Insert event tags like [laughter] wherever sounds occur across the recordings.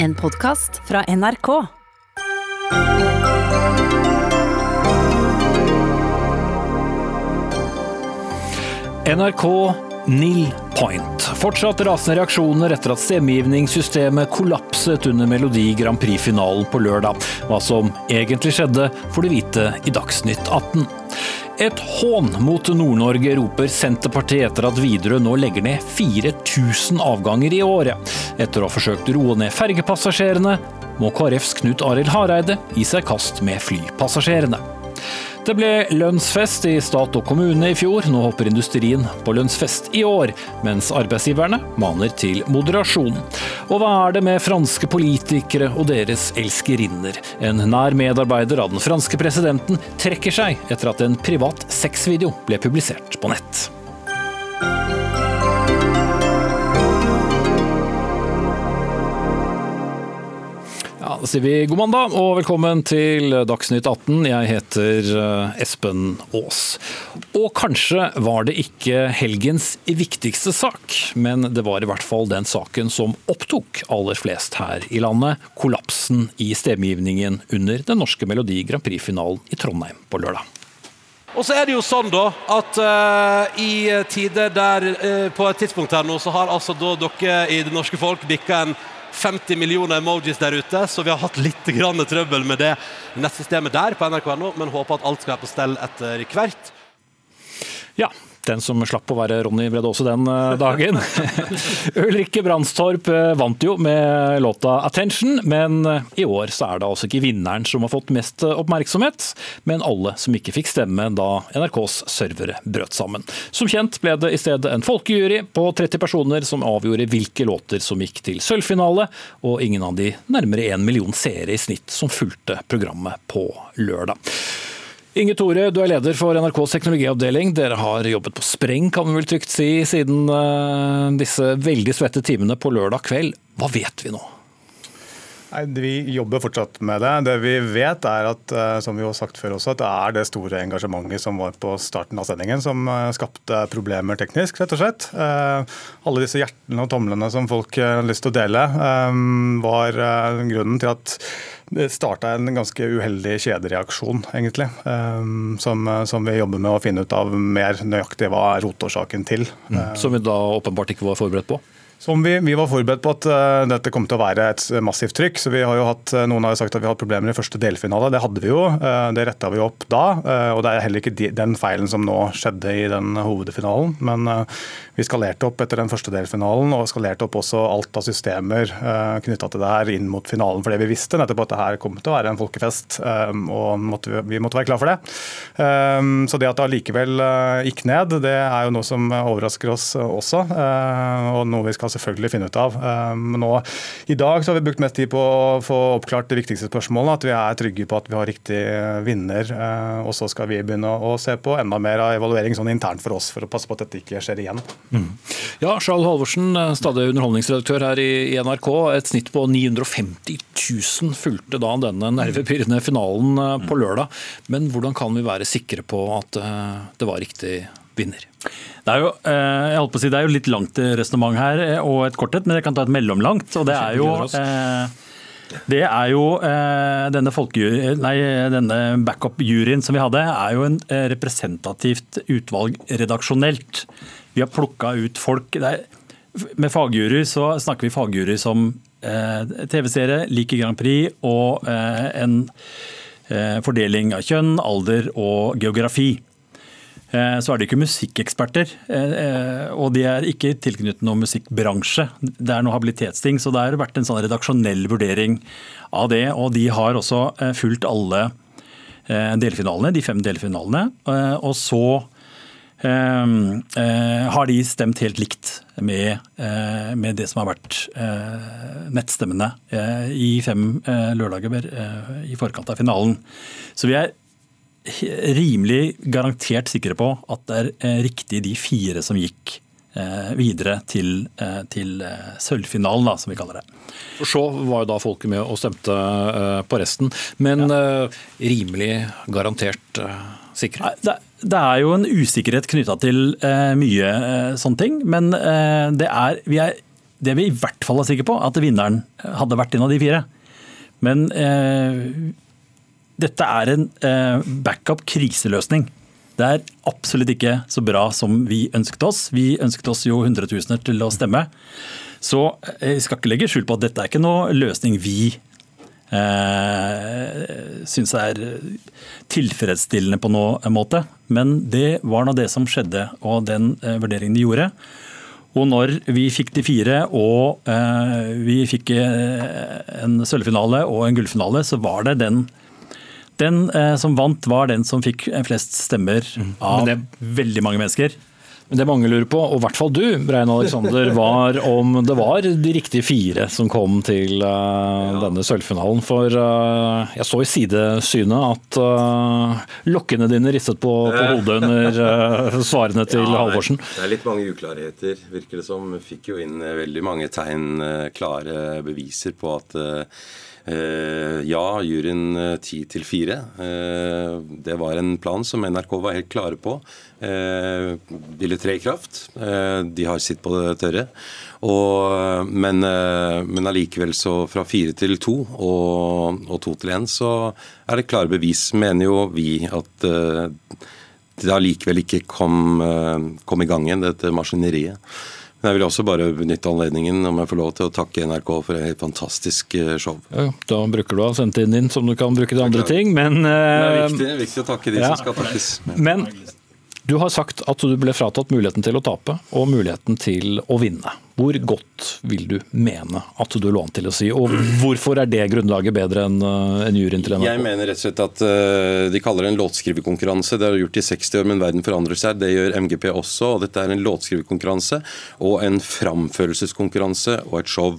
En podkast fra NRK. NRK Nil Point. Fortsatt rasende reaksjoner etter at stemmegivningssystemet kollapset under Melodi Grand Prix-finalen på lørdag. Hva som egentlig skjedde, får du vite i Dagsnytt 18. Et hån mot Nord-Norge, roper Senterpartiet etter at Widerøe nå legger ned 4000 avganger i året. Etter å ha forsøkt å roe ned fergepassasjerene, må KrFs Knut Arild Hareide gi seg kast med flypassasjerene. Det ble lønnsfest i stat og kommune i fjor, nå hopper industrien på lønnsfest i år, mens arbeidsgiverne maner til moderasjon. Og hva er det med franske politikere og deres elskerinner? En nær medarbeider av den franske presidenten trekker seg etter at en privat sexvideo ble publisert på nett. Sier vi god mandag og velkommen til Dagsnytt 18. Jeg heter eh, Espen Aas. Og kanskje var det ikke helgens viktigste sak, men det var i hvert fall den saken som opptok aller flest her i landet. Kollapsen i stemmegivningen under den norske Melodi Grand Prix-finalen i Trondheim på lørdag. Og så er det jo sånn da at uh, i tider der uh, på et tidspunkt her nå, så har altså da dere i det norske folk bikka en 50 millioner emojis der ute, så vi har hatt litt grann trøbbel med det nettsystemet der på nrk.no, men håper at alt skal være på stell etter hvert. Ja, den som slapp å være Ronny Brede Aase den eh, dagen. [laughs] Ulrikke Brandstorp eh, vant jo med låta 'Attention', men eh, i år så er det altså ikke vinneren som har fått mest oppmerksomhet, men alle som ikke fikk stemme da NRKs servere brøt sammen. Som kjent ble det i stedet en folkejury på 30 personer som avgjorde hvilke låter som gikk til sølvfinale, og ingen av de nærmere en million seere i snitt som fulgte programmet på lørdag. Inge Tore, du er leder for NRKs teknologiavdeling. Dere har jobbet på spreng, kan vi vel trygt si, siden eh, disse veldig svette timene på lørdag kveld. Hva vet vi nå? Nei, Vi jobber fortsatt med det. Det vi vet er at eh, som vi har sagt før også, at det er det store engasjementet som var på starten av sendingen som eh, skapte problemer teknisk, rett og slett. Eh, Alle disse hjertene og tomlene som folk har lyst til å dele, var grunnen til at det starta en ganske uheldig kjedereaksjon, egentlig. Som, som vi jobber med å finne ut av mer nøyaktig hva er rotårsaken til. Eh, Som vi da åpenbart ikke var forberedt på? Som vi, vi var forberedt på at uh, dette kom til å være et massivt trykk. så vi har jo hatt, uh, Noen har jo sagt at vi har hatt problemer i første delfinale. Det hadde vi jo. Uh, det retta vi opp da. og Det er heller ikke de, den feilen som nå skjedde i den hovedfinalen. Men vi skalerte opp etter den første delfinalen, og skalerte opp også alt av systemer uh, knytta til det her inn mot finalen. Fordi vi visste nettopp at det her kom til å være en folkefest, og måtte vi, måtte være klar for det. så det at det allikevel gikk ned, det er jo noe som overrasker oss også, og noe vi skal selvfølgelig finne ut av. Men nå, I dag så har vi brukt mest tid på å få oppklart det viktigste spørsmålet, at vi er trygge på at vi har riktig vinner. Og så skal vi begynne å se på enda mer av evaluering sånn internt for oss, for å passe på at dette ikke skjer igjen. Mm. Ja, Charles Halvorsen, stadig underholdningsredaktør her i NRK. Et snitt på 950 000 fulgte da denne nervepirrende finalen på lørdag. Men hvordan kan vi være sikre på at det var riktig vinner? Det er jo, jeg holdt på å si, det er jo litt langt resonnement her, og et korthet, men jeg kan ta et mellomlangt. og det er jo... Det er jo denne, nei, denne backup-juryen som vi hadde, er jo en representativt utvalg redaksjonelt. Vi har plukka ut folk. Er, med fagjury så snakker vi fagjury som TV-seere, liker Grand Prix og en fordeling av kjønn, alder og geografi så er de ikke musikkeksperter. Og de er ikke tilknyttet noen musikkbransje. Det er noe habilitetsting, så det har vært en sånn redaksjonell vurdering av det. Og de har også fulgt alle delfinalene, de fem delfinalene. Og så har de stemt helt likt med, med det som har vært nettstemmene i fem lørdager i forkant av finalen. Så vi er rimelig garantert sikre på at det er riktig de fire som gikk videre til, til sølvfinalen, da, som vi kaller det. For så var jo da folket med og stemte på resten, men ja. rimelig garantert sikre? Det, det, er jo en usikkerhet knytta til mye sånne ting, men det er, vi er det vi i hvert fall er sikre på, at vinneren hadde vært en av de fire. Men eh, dette er en eh, backup kriseløsning. Det er absolutt ikke så bra som vi ønsket oss. Vi ønsket oss jo hundretusener til å stemme. Så eh, jeg skal ikke legge skjul på at dette er ikke noe løsning vi eh, syns er tilfredsstillende på noen måte. Men det var nå det som skjedde, og den eh, vurderingen de gjorde. Og når vi fikk de fire og eh, vi fikk en sølvfinale og en gullfinale, så var det den den eh, som vant, var den som fikk flest stemmer Mm. av Men veldig mange mennesker. Men det mange lurer på, og i hvert fall du, Brein Alexander, [laughs] var om det var de riktige fire som kom til eh, denne sølvfinalen. For uh, jeg så i sidesynet at uh, lokkene dine ristet på, på hodet under eh, svarene til [laughs] Ja, Halvorsen. Det er litt mange uklarheter, virker det som. Fikk jo inn eh, veldig mange tegn, eh, klare beviser på at eh, eh, ja, juryen eh, ti til fire. eh, Det var en plan som NRK var helt klare på. eh, Ville tre i kraft. Eh, De har sitt på det tørre. Og, men, eh, men allikevel så fra fire til to og, og to til én, så er det klare bevis, mener jo vi, at eh, det allikevel ikke kom, eh, kom i gang igjen, dette maskineriet. Men jeg vil også bare benytte anledningen om jeg får lov til å takke NRK for et fantastisk eh, show. Ja, da bruker du av sendetiden din som du kan bruke til andre ting, men, Det er eh, viktig, viktig å takke de ja. som skal takkes. men du har sagt at du ble fratatt muligheten til å tape og muligheten til å vinne. Hvor godt vil du mene at du lå an til å si, og hvorfor er det grunnlaget bedre enn en juryen til Jeg mener rett og slett at eh, de kaller det en låtskriverkonkurranse. Det har de gjort i 60 år, men verden forandrer seg. Det gjør MGP også. og Dette er en låtskriverkonkurranse og en framførelseskonkurranse og et show.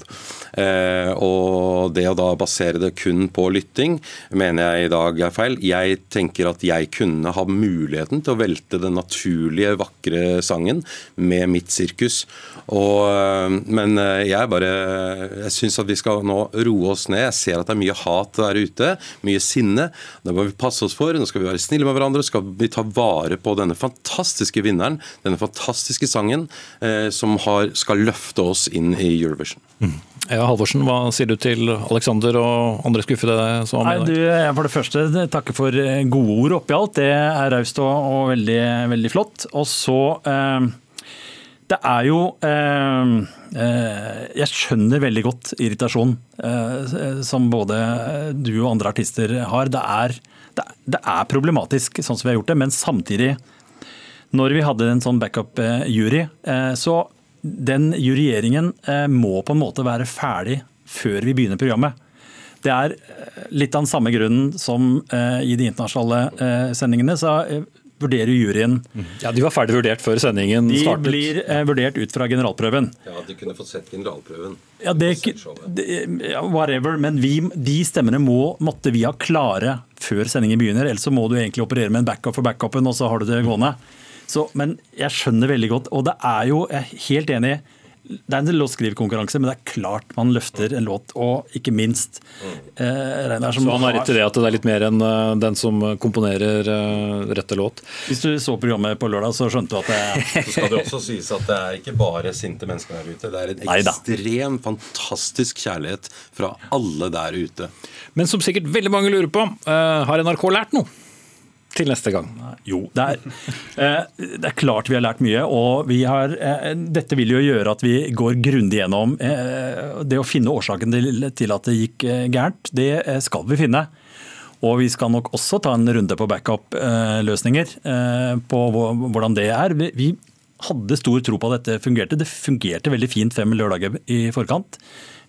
Eh, og det å da basere det kun på lytting, mener jeg i dag er feil. Jeg tenker at jeg kunne ha muligheten til å velte den naturlige, vakre sangen med mitt sirkus. Og, eh, men eh, jeg bare Jeg syns at vi skal nå roe oss ned. Jeg ser at det er mye hat der ute, mye sinne. Det må vi passe oss for. Nå skal vi være snille med hverandre. Skal vi ta vare på denne fantastiske vinneren, denne fantastiske sangen, eh, som har, skal løfte oss inn i Eurovision. Ja, Halvorsen, hva sier du til Alexander og andre skuffede som var med du, i dag? jeg for det første takker for eh, gode ord oppi alt. Det er raust og, og veldig, veldig flott. Og så eh, Det er jo eh, eh, Jeg skjønner veldig godt irritasjon eh, som både du og andre artister har. Det er, det, det er problematisk sånn som vi har gjort det, men samtidig når vi hadde en sånn backup-jury, eh, så den juryeringen eh, må på en måte være ferdig før vi begynner programmet. Det er eh, litt av den samme grunnen som eh, i de internasjonale eh, sendingene, så eh, vurderer juryen Ja, De var ferdig vurdert før sendingen De startet. blir eh, vurdert ut fra generalprøven. Ja, De kunne fått sett generalprøven. Ja, det, det, whatever, men vi, de stemmene må, måtte vi ha klare før sendingen begynner. Ellers så må du egentlig operere med en backup for backupen, og så har du det gående. Så, men jeg skjønner veldig godt, og det er jo, jeg er helt enig, det er en låtskrivekonkurranse, men det er klart man løfter en låt, og ikke minst eh, som Så han har rett i det at det er litt mer enn eh, den som komponerer eh, rette låt. Hvis du så programmet på lørdag, så skjønte du at det Så skal det også sies at det er ikke bare sinte mennesker der ute. Det er en ekstrem, fantastisk kjærlighet fra alle der ute. Men som sikkert veldig mange lurer på, eh, har NRK lært noe til neste gang? Jo, det er, [laughs] eh, det er klart vi har lært mye. og har, eh, Dette vil jo gjøre at vi går grundig gjennom eh, det å finne årsaken til, at det gikk gærent. Det skal vi finne. Og vi skal nok også ta en runde på backup-løsninger. På hvordan det er. Vi- hadde stor tro på at dette fungerte. Det fungerte veldig fint fem lørdager i forkant.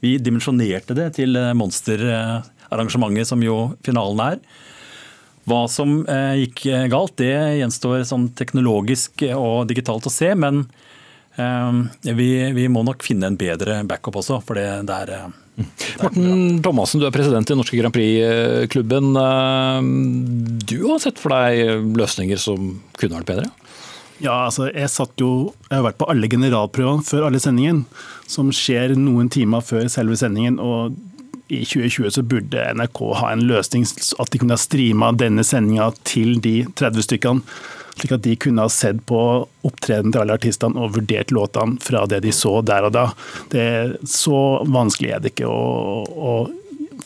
Vi dimensjonerte det til monsterarrangementet som jo finalen er. Hva som eh, gikk galt, det gjenstår sånn teknologisk og digitalt å se, men eh, vi, vi må nok finne en bedre backup også, for det, det er eh, Morten Thomassen, du er president i Norske Grand Prix-klubben. Eh, Du har sett for deg løsninger som kunne vært bedre? Ja, altså jeg satt jo Jeg har vært på alle generalprøvene før alle sendingen, som skjer noen timer før selve sendingen. og i 2020 så burde NRK ha en løsning at de kunne ha streama denne sendinga til de 30 stykkene. Slik at de kunne ha sett på opptredenen til alle artistene og vurdert låtene fra det de så der og da. Det, så vanskelig er det ikke å, å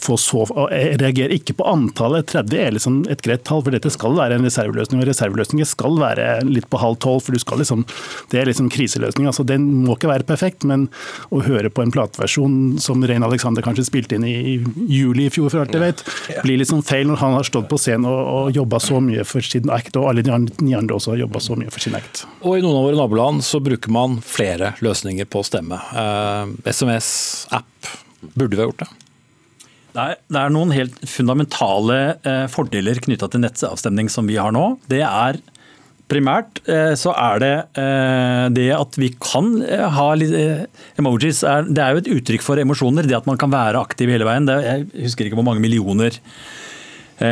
få så, jeg reagerer ikke på antallet. 30 er liksom et greit tall, for dette skal være en reserveløsning. og Reserveløsninger skal være litt på halv tolv, for du skal liksom, det er liksom kriseløsning. altså Den må ikke være perfekt, men å høre på en plateversjon som Rein Alexander kanskje spilte inn i juli i fjor, for alt jeg vet, blir sånn feil når han har stått på scenen og, og jobba så mye for sin act, og alle de andre også har jobba så mye for sin act. Og i noen av våre naboland så bruker man flere løsninger på stemme. Uh, SMS, app. Burde vi ha gjort det? Det er, noen helt fundamentale eh, fordeler knytta til nettavstemning som vi har nå. Det er Primært eh, så er det eh, det at vi kan ha emojis. Det er jo et uttrykk for emosjoner. Det at man kan være aktiv hele veien. Det, jeg husker ikke hvor mange millioner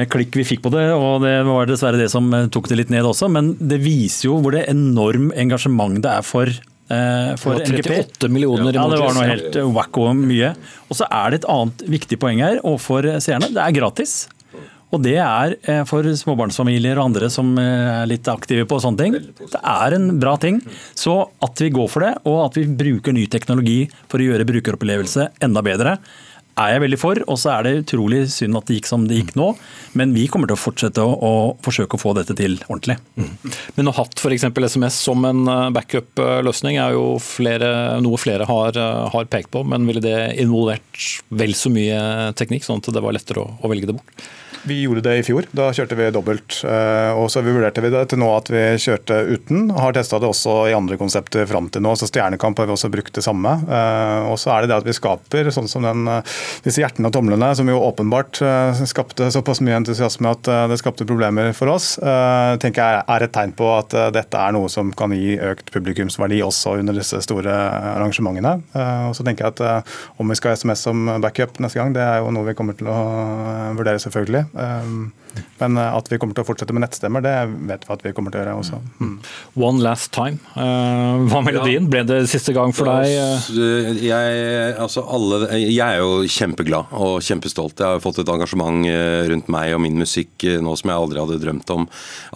klikk vi fikk på det, og det var dessverre det som tok det litt ned også. Men det viser jo hvor det enorm engasjement det er for for NGP. 38 millioner Ja, det var noe helt wacko mye. Og så er det et annet viktig poeng her overfor seerne. Det er gratis. Og det er eh, for småbarnsfamilier og andre som eh, er litt aktive på sånne ting. Det er en bra ting. Så at vi går for det, og at vi bruker ny teknologi for å gjøre brukeropplevelse enda bedre, er jeg veldig for. Og så er det utrolig synd at det gikk som det gikk nå. Men vi kommer til å fortsette å, å forsøke å få dette til ordentlig. Mm. Men å ha hatt f.eks. SMS som en eh, backup-løsning er jo flere, noe flere har, eh, har, pekt på. Men ville det involvert vel så mye teknikk, sånn at det var lettere å, å velge det bort? Vi gjorde det i fjor. Da kjørte vi dobbelt. Eh, og så vurderte vi det til nå at vi kjørte uten. Har testa det også i andre konsepter fram til nå. Så Stjernekamp har vi også brukt det samme. Eh, og så er det det at vi skaper sånn som den, eh, disse hjertene og tomlene, som jo åpenbart skapte såpass mye entusiasme at det skapte problemer for oss, tenker jeg er et tegn på at dette er noe som kan gi økt publikumsverdi også under disse store arrangementene. Og så tenker jeg at om vi skal ha SMS som backup neste gang, det er jo noe vi kommer til å vurdere, selvfølgelig. Um, men eh, at vi kommer til å fortsette med nettstemmer, det vet vi at vi kommer til å gjøre også. Mm. One last time. Uh, hva melodien? Ja. Ble det siste gang for deg? Jeg, altså alle, jeg er jo kjempeglad og kjempestolt. Jeg har fått et engasjement eh, rundt meg og min musikk nå som jeg aldri hadde drømt om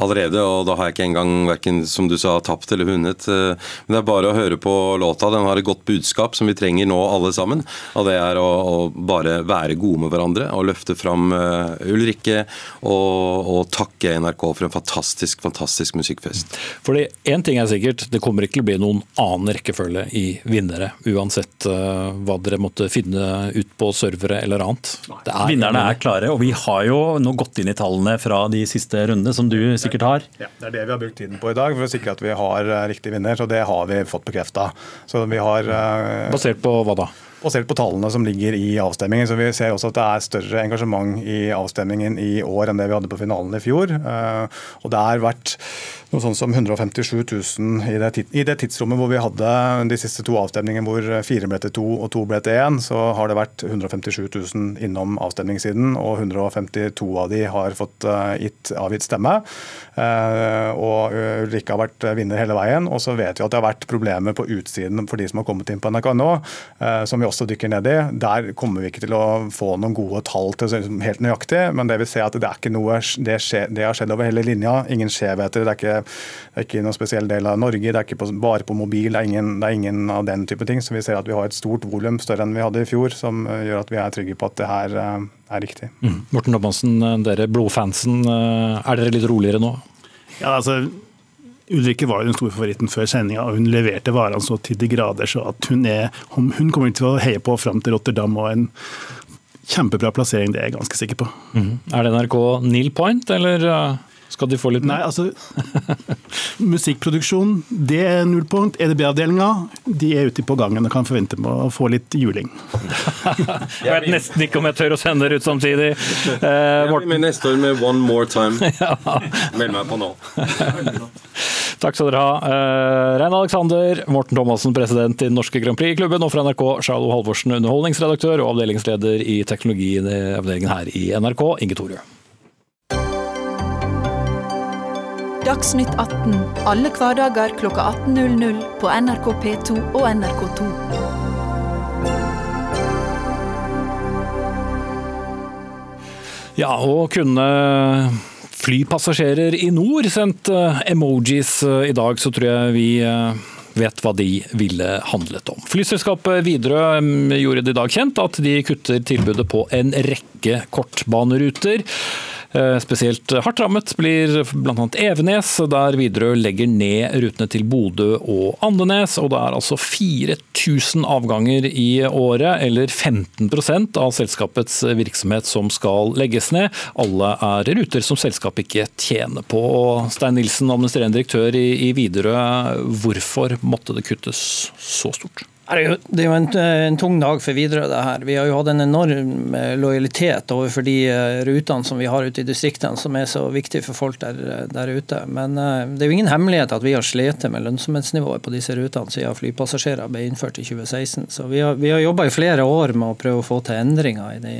allerede. Og da har jeg ikke engang verken, som du sa, tapt eller vunnet. Men det er bare å høre på låta. Den har et godt budskap som vi trenger nå alle sammen. Og det er å, å bare være gode med hverandre og løfte fram Ulrikke og, og, takke NRK for en fantastisk fantastisk musikkfest. Fordi Én ting er sikkert, det kommer ikke til å bli noen annen rekkefølge i vinnere, uansett uh, hva dere måtte finne ut på servere eller annet. Er Vinnerne er klare, og vi har jo nå gått inn i tallene fra de siste rundene, som du sikkert har. Ja, Det er det vi har brukt tiden på i dag, for å sikre at vi har uh, riktig vinner. Så det har vi fått bekrefta. Uh, Basert på hva da? Basert på tallene som ligger i avstemmingen. Så Vi ser også at det er større engasjement i avstemmingen i år enn det vi hadde på finalen i fjor. Eh, og det har vært noe sånn som 157 000 i det, i det, tidsrommet hvor vi hadde de siste to avstemningene hvor fire ble til to og to ble til én, så har det vært 157 000 innom avstemningssiden, og 152 av de har fått uh, gitt, avgitt stemme. Uh, og Ulrikke har vært vinner hele veien. Og så vet vi at det har vært problemer på utsiden for de som har kommet inn på NRK nå, som vi også dykker ned i. Der kommer vi ikke til å få noen gode tall til helt nøyaktig, men det vil si at det er ikke noe, det, skje, det har skjedd over hele linja. Ingen skjevheter. det er ikke det er ikke noen spesiell del av Norge, det er ikke på, bare på mobil, det er, ingen, det er, ingen, av den type ting. Så vi ser at vi har et stort volum, større enn vi hadde i fjor, som eh, gjør at vi er trygge på at det her eh, er riktig. Mm. Morten Thomassen, eh, dere blodfansen, er dere litt roligere nå? Ja, altså Ulrikke var jo den store favoritten før sendinga, og hun leverte varene så til de grader. så at hun, er, hun kommer til å heie på fram til Rotterdam. og en Kjempebra plassering, det er jeg ganske sikker på. Mm. Er det NRK Neil Point, eller? Skal de få litt mer? Nei, altså Musikkproduksjon, det er nullpunkt. EDB-avdelinga, de er ute på gangen og kan forvente med å få litt juling. [laughs] jeg vet nesten ikke om jeg tør å sende dere ut samtidig. Eh, jeg blir med neste år med One More Time. [laughs] Meld meg på nå. [laughs] Takk skal dere ha. Uh, Rein Alexander, Morten Thomassen, president i den norske Grand Prix-klubben, og fra NRK Charlo Halvorsen, underholdningsredaktør og avdelingsleder i teknologiavdelingen her i NRK, Inge Torjø. Dagsnytt 18 alle hverdager kl 18.00 på NRK P2 og NRK2. Ja, og kunne flypassasjerer i nord sendt eh, emojis eh, i dag, så tror jeg vi eh, vet hva de ville handlet om. Flyselskapet Widerøe gjorde det i dag kjent at de kutter tilbudet på en rekke kortbaneruter. Eh, spesielt hardt rammet blir bl.a. Evenes, der Widerøe legger ned rutene til Bodø og Andenes. og Det er altså 4000 avganger i året, eller 15% av selskapets virksomhet som skal legges ned. Alle er ruter som selskapet ikke tjener på. Stein Nilsen, administrerende direktør i Widerøe, hvorfor måtte det kuttes så stort? Det er jo en, en, tung dag for Widerøe. det her. Vi har jo hatt en enorm eh, lojalitet overfor de eh, rutene som vi har ute i distriktene, som er så viktige for folk der, der ute. Men det er jo ingen hemmelighet at vi har slitt med lønnsomhetsnivået på disse rutene siden flypassasjerer ble innført i 2016. Så vi har, vi har jobba i flere år med å prøve å få til endringer i de,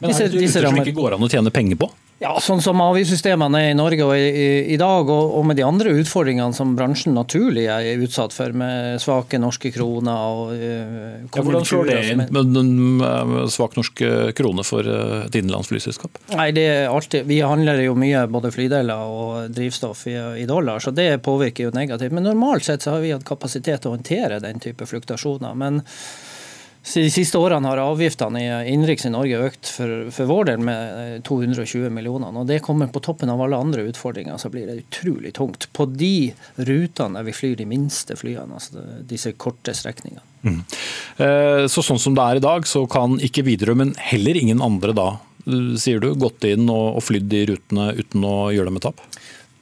Men er det ruter som ikke går an å tjene penger på? Ja, sånn som avgiftssystemene er i Norge og i, i dag, og, og, med de andre utfordringene som bransjen naturlig er utsatt for, med svake norske kroner og uh, ja, Hvordan slår det inn med en svak norsk krone for et innenlands flyselskap? Nei, det er alltid, Vi handler jo mye både flydeler og drivstoff i, i, dollar, så det påvirker jo negativt. Men normalt sett så har vi hatt kapasitet til å håndtere den type fluktasjoner. men de siste årene har avgiftene i innenriks i Norge økt for, for, vår del med 220 eh, millioner. og det kommer på toppen av alle andre utfordringer, så blir det utrolig tungt. På de rutene der vi flyr de minste flyene, altså disse korte strekningene. Mm. Eh, så sånn som det er i dag, så kan ikke Widerøe, men heller ingen andre da, sier du, gått inn og, flydd de rutene uten å gjøre det med tap?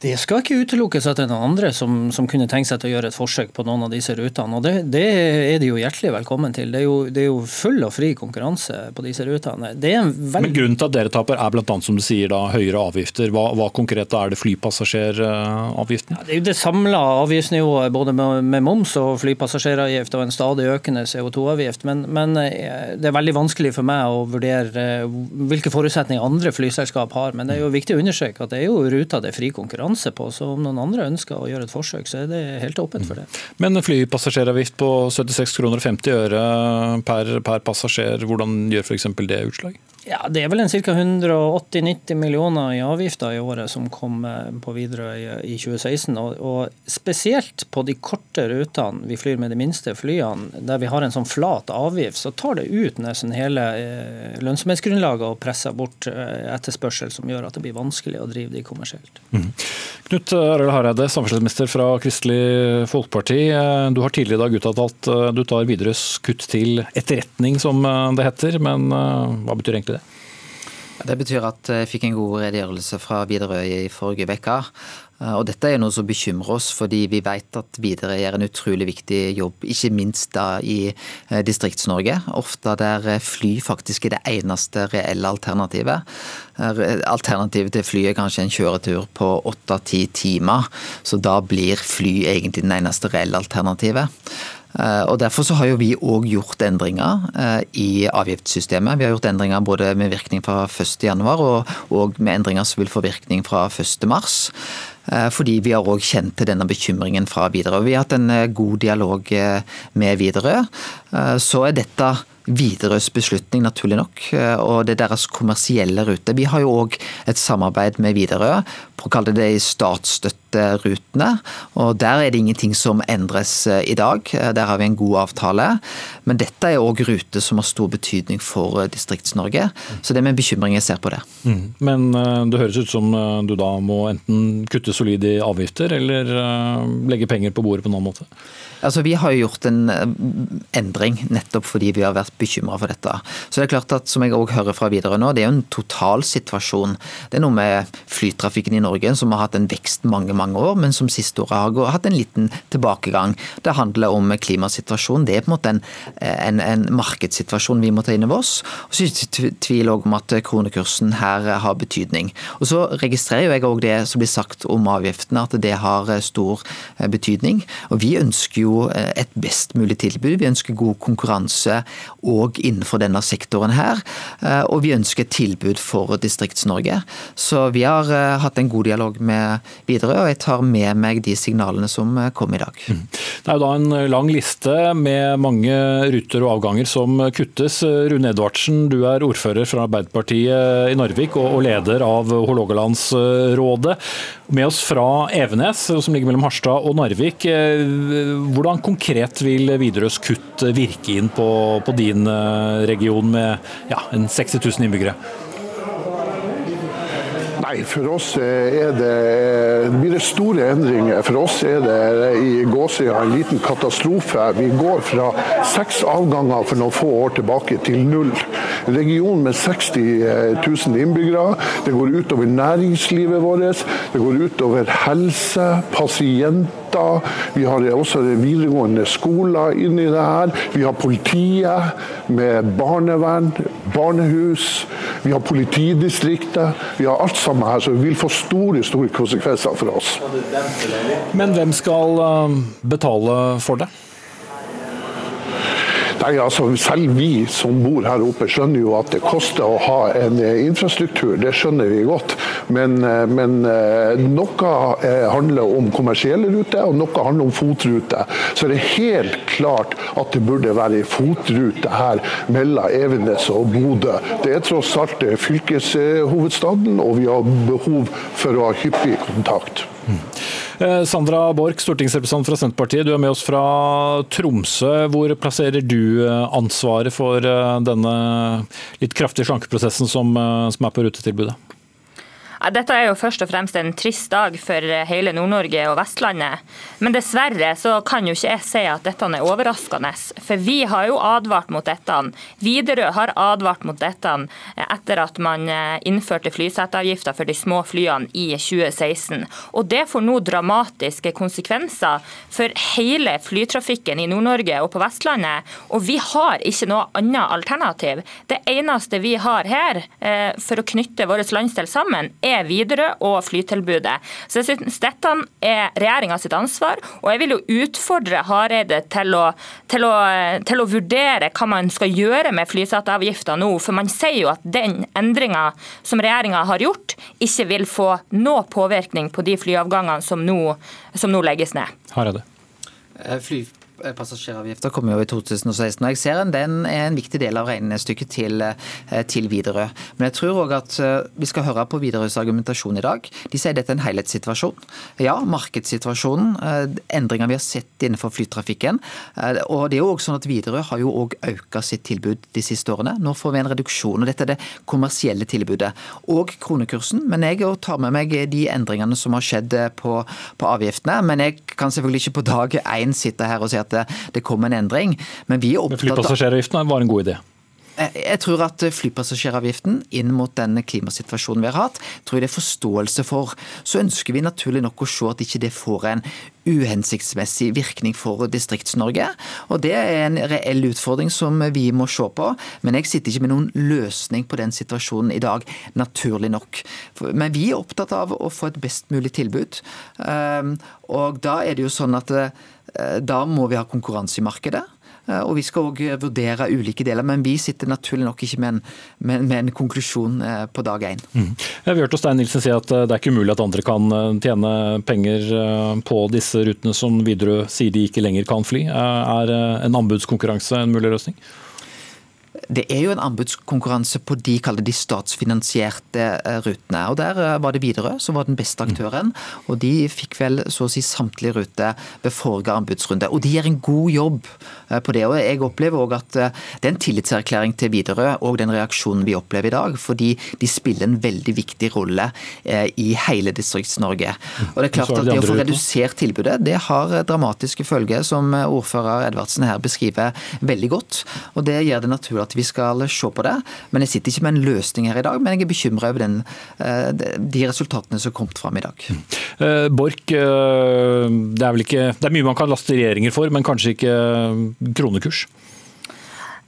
Det skal ikke utelukkes at det er noen andre som, som, kunne tenke seg til å gjøre et forsøk på noen av disse rutene. og Det, det er de jo hjertelig velkommen til. Det er, jo, det er, jo, full og fri konkurranse på disse rutene. Veld... Men Grunnen til at dere taper er bl.a. som du sier da, høyere avgifter. Hva, hva konkret er det flypassasjeravgiften? Ja, det er jo det samla avgiftsnivået både med, med, moms og flypassasjeravgift og en stadig økende CO2-avgift. Men, men, eh, det er veldig vanskelig for meg å vurdere eh, hvilke forutsetninger andre flyselskap har. Men det er jo viktig å understreke at det er jo ruta det er fri konkurranse konkurranse på. Så om noen andre ønsker å gjøre et forsøk, så er det helt åpent for det. Men flypassasjeravgift på 76 kroner og 50 øre per, per passasjer, hvordan gjør f.eks. det utslag? Ja, Det er vel en ca. 180-90 millioner i avgifter i året som kom eh, på Widerøe i 2016. Og, Spesielt på de korte rutene vi flyr med de minste flyene, der vi har en sånn flat avgift, så tar det ut nesten hele eh, lønnsomhetsgrunnlaget og presser bort eh, etterspørsel, som gjør at det blir vanskelig å drive de kommersielt. Mm. Knut Arild Hareide, samferdselsminister fra Kristelig Folkeparti. Du har tidligere i dag uttalt at du tar Widerøes kutt til etterretning, som det heter. Men hva betyr egentlig det? Betyr at jeg fikk en god redegjørelse fra Widerøe i forrige uke. Og dette er noe som bekymrer oss, fordi vi vet at Widerøe gjør en utrolig viktig jobb, ikke minst da i eh, Distrikts-Norge. Ofte der fly faktisk er det eneste reelle alternativet. Alternativet til fly er kanskje en kjøretur på åtte-ti timer, så da blir fly egentlig den eneste reelle alternativet. Eh, og Derfor så har jo vi òg gjort endringer eh, i avgiftssystemet. Vi har gjort endringer både med virkning fra 1.1 og, og med endringer som vil få virkning fra 1.3. Eh, fordi vi har òg kjent til denne bekymringen fra Widerøe. Vi har hatt en god dialog med Widerøe. Så er dette Widerøes beslutning, naturlig nok, og det er deres kommersielle rute. Vi har jo òg et samarbeid med Widerøe på å kalle det de statsstøtterutene. og Der er det ingenting som endres eh, i dag. Der har vi en god avtale. Men dette er òg ruter som har stor betydning for eh, Distrikts-Norge. Så det er med bekymring jeg ser på det. Mm. Men eh, det høres ut som du da må enten kutte solid i avgifter, eller legge penger på bordet på en annen måte? Altså, Vi har jo gjort en eh, endring nettopp fordi vi har vært bekymra for dette. Så det er klart at, som jeg også hører fra videre nå, det er jo en totalsituasjon. Det er noe med flytrafikken i Norge som har hatt en vekst mange mange år, men som siste året har hatt en liten tilbakegang. Det handler om klimasituasjonen. Det er på en måte en, en, en markedssituasjon vi må ta inn over oss. Og så er det ikke tvil om at kronekursen her har betydning. Og Så registrerer jeg òg det som blir sagt om avgiftene, at det har stor betydning. Og Vi ønsker jo jo et best mulig tilbud. Vi ønsker god konkurranse òg innenfor denne sektoren her. Eh, og vi ønsker et tilbud for Distrikts-Norge. Så vi har eh, hatt en god dialog med Widerøe, og jeg tar med meg de signalene som kom i dag. Mm. Det er jo da en lang liste med mange ruter og avganger som kuttes. Rune Edvardsen, du er ordfører fra Arbeiderpartiet i Narvik og leder av Hålogalandsrådet. Med oss fra Evenes, som ligger mellom Harstad og Narvik. Hvordan konkret vil Widerøes kutt virke inn på, på din eh, region med ja, 60 000 innbyggere? Nei, for oss er det, blir det store endringer. For oss er det i Gåsøya en liten katastrofe. Vi går fra seks avganger for noen få år tilbake til null. Region med 60 000 innbyggere. Det går utover næringslivet vårt. Det går utover helse, pasienter. Vi har også videregående skoler inni det her. Vi har politiet med barnevern, barnehus. Vi har politidistriktet. Vi har alt sammen her, det vil få store store konsekvenser for oss. Men hvem skal eh, betale for det? Nei, altså Selv vi som bor her oppe skjønner jo at det koster å ha en eh, infrastruktur, det skjønner vi godt. Men, eh, men noe handler om kommersielle ruter, og noe handler om fotruter. Så det er helt klart at det burde være fotrute her mellom Evenes og Bodø. Det er tross alt fylkeshovedstaden, og vi har behov for å ha hyppig kontakt. Eh, Sandra Borch, stortingsrepresentant fra Senterpartiet, du er med oss fra Tromsø. Hvor plasserer du eh, ansvaret for eh, denne litt kraftige slankeprosessen som, som er på rutetilbudet? Dette er jo først og fremst en trist dag for hele Nord-Norge og Vestlandet. Men dessverre så kan jo ikke jeg si at dette er overraskende. For vi har jo advart mot dette. Widerøe har advart mot dette etter at man eh, innførte flyseteavgifta for de små flyene i 2016. Og det får nå dramatiske konsekvenser for hele flytrafikken i Nord-Norge og på Vestlandet. Og vi har ikke noe annet alternativ. Det eneste vi har her eh, for å knytte vår landsdel sammen, er er Widerøe og flytilbudet. Så jeg synes Dette er regjeringa sitt ansvar, og jeg vil jo utfordre Hareide til å, til, å, til å, vurdere hva man skal gjøre med flyseteavgifta nå. For man sier jo at den endringa som regjeringa har gjort, ikke vil få noe påvirkning på de flyavgangene som nå, som nå legges ned. Hareide. Eh, fly, Eh, passasjeravgifter kommer jo i 2016. og Jeg ser en, den er en viktig del av regnestykket til, eh, til Widerøe. Men jeg tror òg at eh, vi skal høre på Widerøes argumentasjon i dag. De sier dette er en helhetssituasjon. Ja, markedssituasjonen, endringer vi har sett innenfor flytrafikken. Og det er jo også sånn at Widerøe har jo òg økt sitt tilbud de siste årene. Nå får vi en reduksjon. og Dette er det kommersielle tilbudet. Og kronekursen. Men jeg tar med meg de endringene som har skjedd på, på avgiftene. Men jeg kan selvfølgelig ikke på dag én sitte her og si at at det kom en endring. Men vi er opptatt av Flypassasjeravgiften var en god idé? Jeg tror at flypassasjeravgiften inn mot den klimasituasjonen vi har hatt, tror jeg det er forståelse for. Så ønsker vi naturlig nok å se at ikke det får en uhensiktsmessig virkning for Distrikts-Norge. Og Det er en reell utfordring som vi må se på. Men jeg sitter ikke med noen løsning på den situasjonen i dag, naturlig nok. Men vi er opptatt av å få et best mulig tilbud. Ehm, og da er det jo sånn at Eh, da må vi ha konkurranse i markedet. Eh, og vi skal òg vurdere ulike deler, men vi sitter naturlig nok ikke med en, med, med en konklusjon eh, på dag én. Mm. Vi hørte Stein Nilsen si at det er ikke umulig at andre kan tjene penger på disse rutene som Widerøe sier de ikke lenger kan fly. Er en anbudskonkurranse en mulig løsning? Det er jo en anbudskonkurranse på de, de statsfinansierte eh, rutene. og Der eh, var det Widerøe som var den beste aktøren. og De fikk vel så å si samtlige ruter ved forrige anbudsrunde. og De gjør en god jobb eh, på det. og Jeg opplever òg at det er en tillitserklæring til Widerøe og den reaksjonen vi opplever i dag. Fordi de spiller en veldig viktig rolle i hele Distrikts-Norge. Og Det er klart at det å få redusert tilbudet, det har dramatiske følger, som ordfører Edvardsen her beskriver veldig godt. og Det gjør det naturlig at vi skal se på det. Men jeg sitter ikke med en løsning her i dag, men jeg er bekymra over den, eh, de resultatene som er kommet fram i dag. Uh, Borch, uh, det er vel ikke Det er mye man kan laste regjeringer for, men kanskje ikke kronekurs?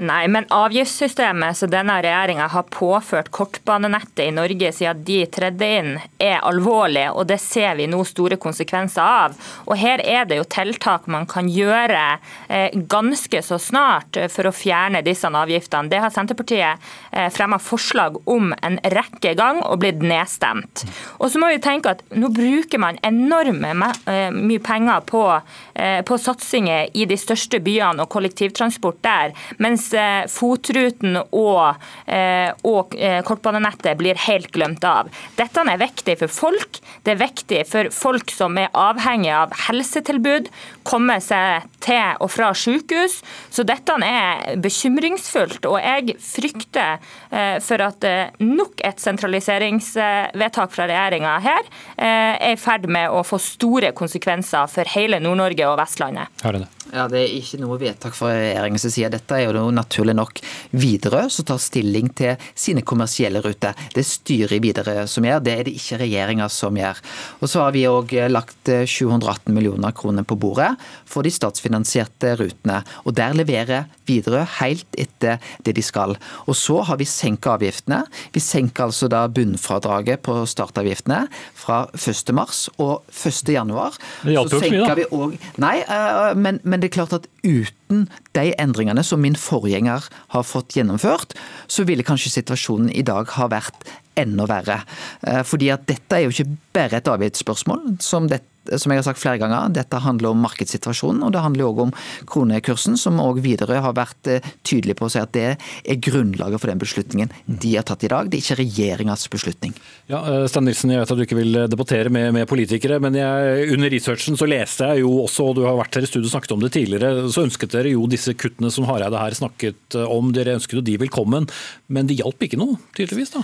Nei, men avgiftssystemet som denne regjeringa har påført kortbanenettet i Norge siden de tredde inn, er alvorlig, og det ser vi nå store konsekvenser av. Og her er det jo tiltak man kan gjøre eh, ganske så snart for å fjerne disse avgiftene. Det har Senterpartiet eh, fremma forslag om en rekke gang og blitt nedstemt. Og så må vi tenke at nå bruker man enorme eh, mye penger på, på satsinger i de største byene og kollektivtransport der. mens Eh, FOT-ruten og, eh, og eh, kortbanenettet blir helt glemt av. Dette er viktig for folk. Det er viktig for folk som er avhengig av helsetilbud, komme seg til og fra sykehus. Så dette er bekymringsfullt. Og jeg frykter for at nok et sentraliseringsvedtak fra regjeringa her er i ferd med å få store konsekvenser for hele Nord-Norge og Vestlandet. Her er det. Ja, Det er ikke noe vedtak fra regjeringens side. Dette er jo naturlig nok Widerøe som tar stilling til sine kommersielle ruter. Det er styret i Widerøe som gjør, det er det ikke regjeringa som gjør. Og Så har vi òg lagt 718 eh, millioner kroner på bordet for de statsfinansierte rutene. Og Der leverer Widerøe helt etter det de skal. Og Så har vi senka avgiftene. Vi senker altså da bunnfradraget på startavgiftene fra 1.3 og 1.1. Det hjalp jo ikke mye, da. Nei, eh, men, men det er klart at uten de endringene som min forgjenger har fått gjennomført, så ville kanskje situasjonen i dag ha vært enda verre. Eh, fordi at dette er jo ikke bare et avgiftsspørsmål, som som jeg har sagt flere ganger, dette handler om markedssituasjonen, og det handler òg om kronekursen, som òg Widerøe har vært eh, tydelig på å si at det er grunnlaget for den beslutningen de har tatt i dag. Det er ikke regjeringas beslutning. Ja, eh, Stein Nilsen, jeg vet at du ikke vil debattere med, med politikere, men jeg, under researchen så leste jeg jo også, og du har vært her i studio og snakket om det tidligere, så ønsket dere jo disse kuttene som Hareide her snakket om. Dere ønsket jo de velkommen, men de hjalp ikke noe, tydeligvis? da?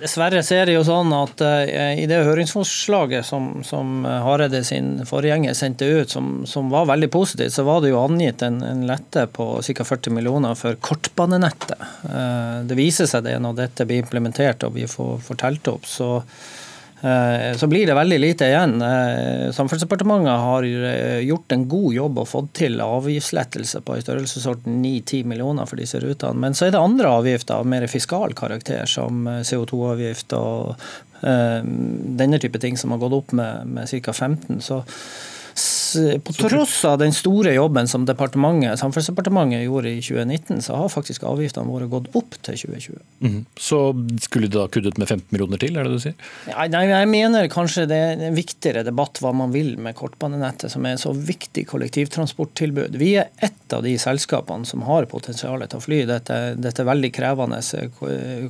Dessverre så er det jo sånn at uh, i det høringsforslaget som, som Hareide sin forgjenger sendte ut, som, som, var veldig positivt, så var det jo angitt en, en lette på ca. 40 millioner for kortbanenettet. Uh, det viser seg det når dette blir implementert og vi får, fortalt opp. så så blir det veldig lite igjen. Eh, Samferdselsdepartementet har eh, gjort en god jobb og fått til avgiftslettelse på i størrelsesorden 9-10 millioner for disse rutene. Men så er det andre avgifter av mer fiskal karakter, som CO2-avgift og denne type ting som har gått opp med, med ca. 15. Så på tross av den store jobben som departementet, Samferdselsdepartementet gjorde i 2019, så har faktisk avgiftene våre gått opp til 2020. Mm. Så skulle de da kuttet med 15 millioner til, er det det du sier? Nei, nei, jeg mener kanskje det er en viktigere debatt hva man vil med kortbanenettet, som er et så viktig kollektivtransporttilbud. Vi er ett av de selskapene som har potensial til å fly dette, dette veldig krevende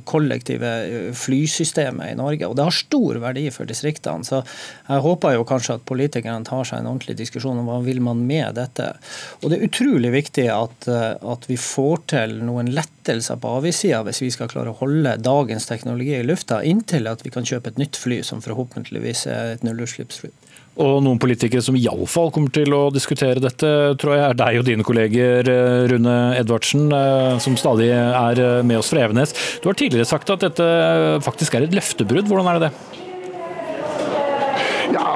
kollektive flysystemet i Norge. Og det har stor verdi for distriktene. Så jeg håper jo kanskje at politikerne tar seg en ordentlig diskusjon om hva vil man med dette. Og Det er utrolig viktig at, eh, at vi får til noen lettelser på avgiftssida hvis vi skal klare å holde dagens teknologi i lufta, inntil at vi kan kjøpe et nytt fly som forhåpentligvis er et nullutslippsfly. Og noen politikere som iallfall kommer til å diskutere dette, tror jeg er deg og dine kolleger, eh, Rune Edvardsen, eh, som stadig er med oss fra Evenes. Du har tidligere sagt at dette faktisk er et løftebrudd. Hvordan er det det?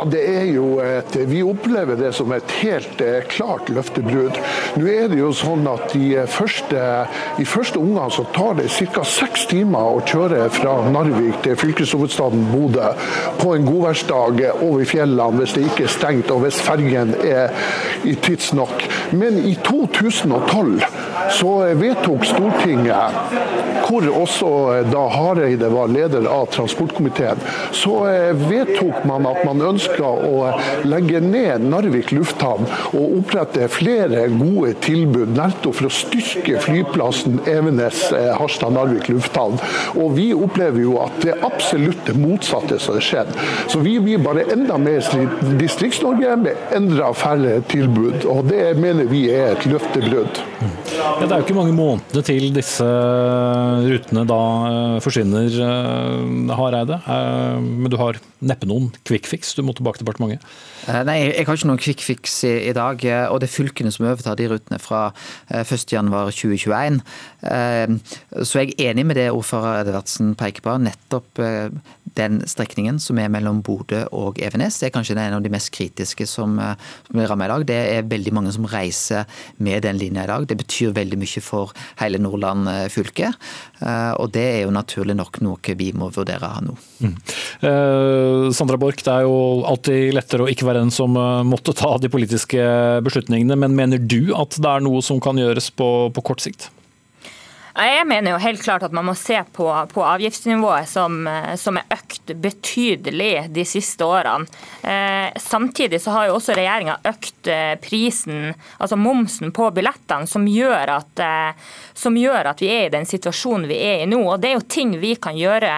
Det er jo et, Vi opplever det som et helt eh, klart løftebrudd. Nå er det jo sånn at I første, i første omgang så tar det ca. seks timer å kjøre fra Narvik til fylkeshovedstaden Bodø på en godværsdag over fjellene hvis det ikke er stengt og hvis fergen er i tidsnok. Men i 2012 så vedtok Stortinget, hvor også da Hareide var leder av transportkomiteen, så vedtok man at man ønska å legge ned Narvik lufthavn og opprette flere gode tilbud nettopp for å styrke flyplassen Evenes-Harstad-Narvik lufthavn. Og vi opplever jo at det er absolutt det motsatte som har skjedd. Så vi blir bare enda mer Distrikts-Norge med enda færre tilbud. Og det mener vi er et løftebrudd. Ja, det er jo ikke mange månedene til disse rutene da eh, forsvinner, eh, Hareide. Eh, men du har neppe noen quick fix? Du må tilbake til departementet? Eh, nei, jeg har ikke noen quick fix i, dag. Eh, og det er fylkene som overtar de rutene fra 1.1.2021. Eh, så jeg er enig med det ordfører Edvardsen peker på. Nettopp den strekningen som er mellom Bodø og Evenes. Det er kanskje en av de mest kritiske som, som blir rammet i dag. Det er veldig mange som reiser med den linja i dag. Det betyr veldig mye for hele Nordland fylke. Og det er jo naturlig nok noe vi må vurdere nå. Mm. Eh, Sandra Borch, det er jo alltid lettere å ikke være den som måtte ta de politiske beslutningene, men mener du at det er noe som kan gjøres på, på kort sikt? Jeg mener jo helt klart at man må se på, på avgiftsnivået som, som, er økt betydelig de siste årene. Eh, samtidig så har jo også regjeringa økt eh, prisen, altså momsen på billettene, som gjør, at, eh, som gjør, at, vi er i den situasjonen vi er i nå. Og Det er jo ting vi kan gjøre,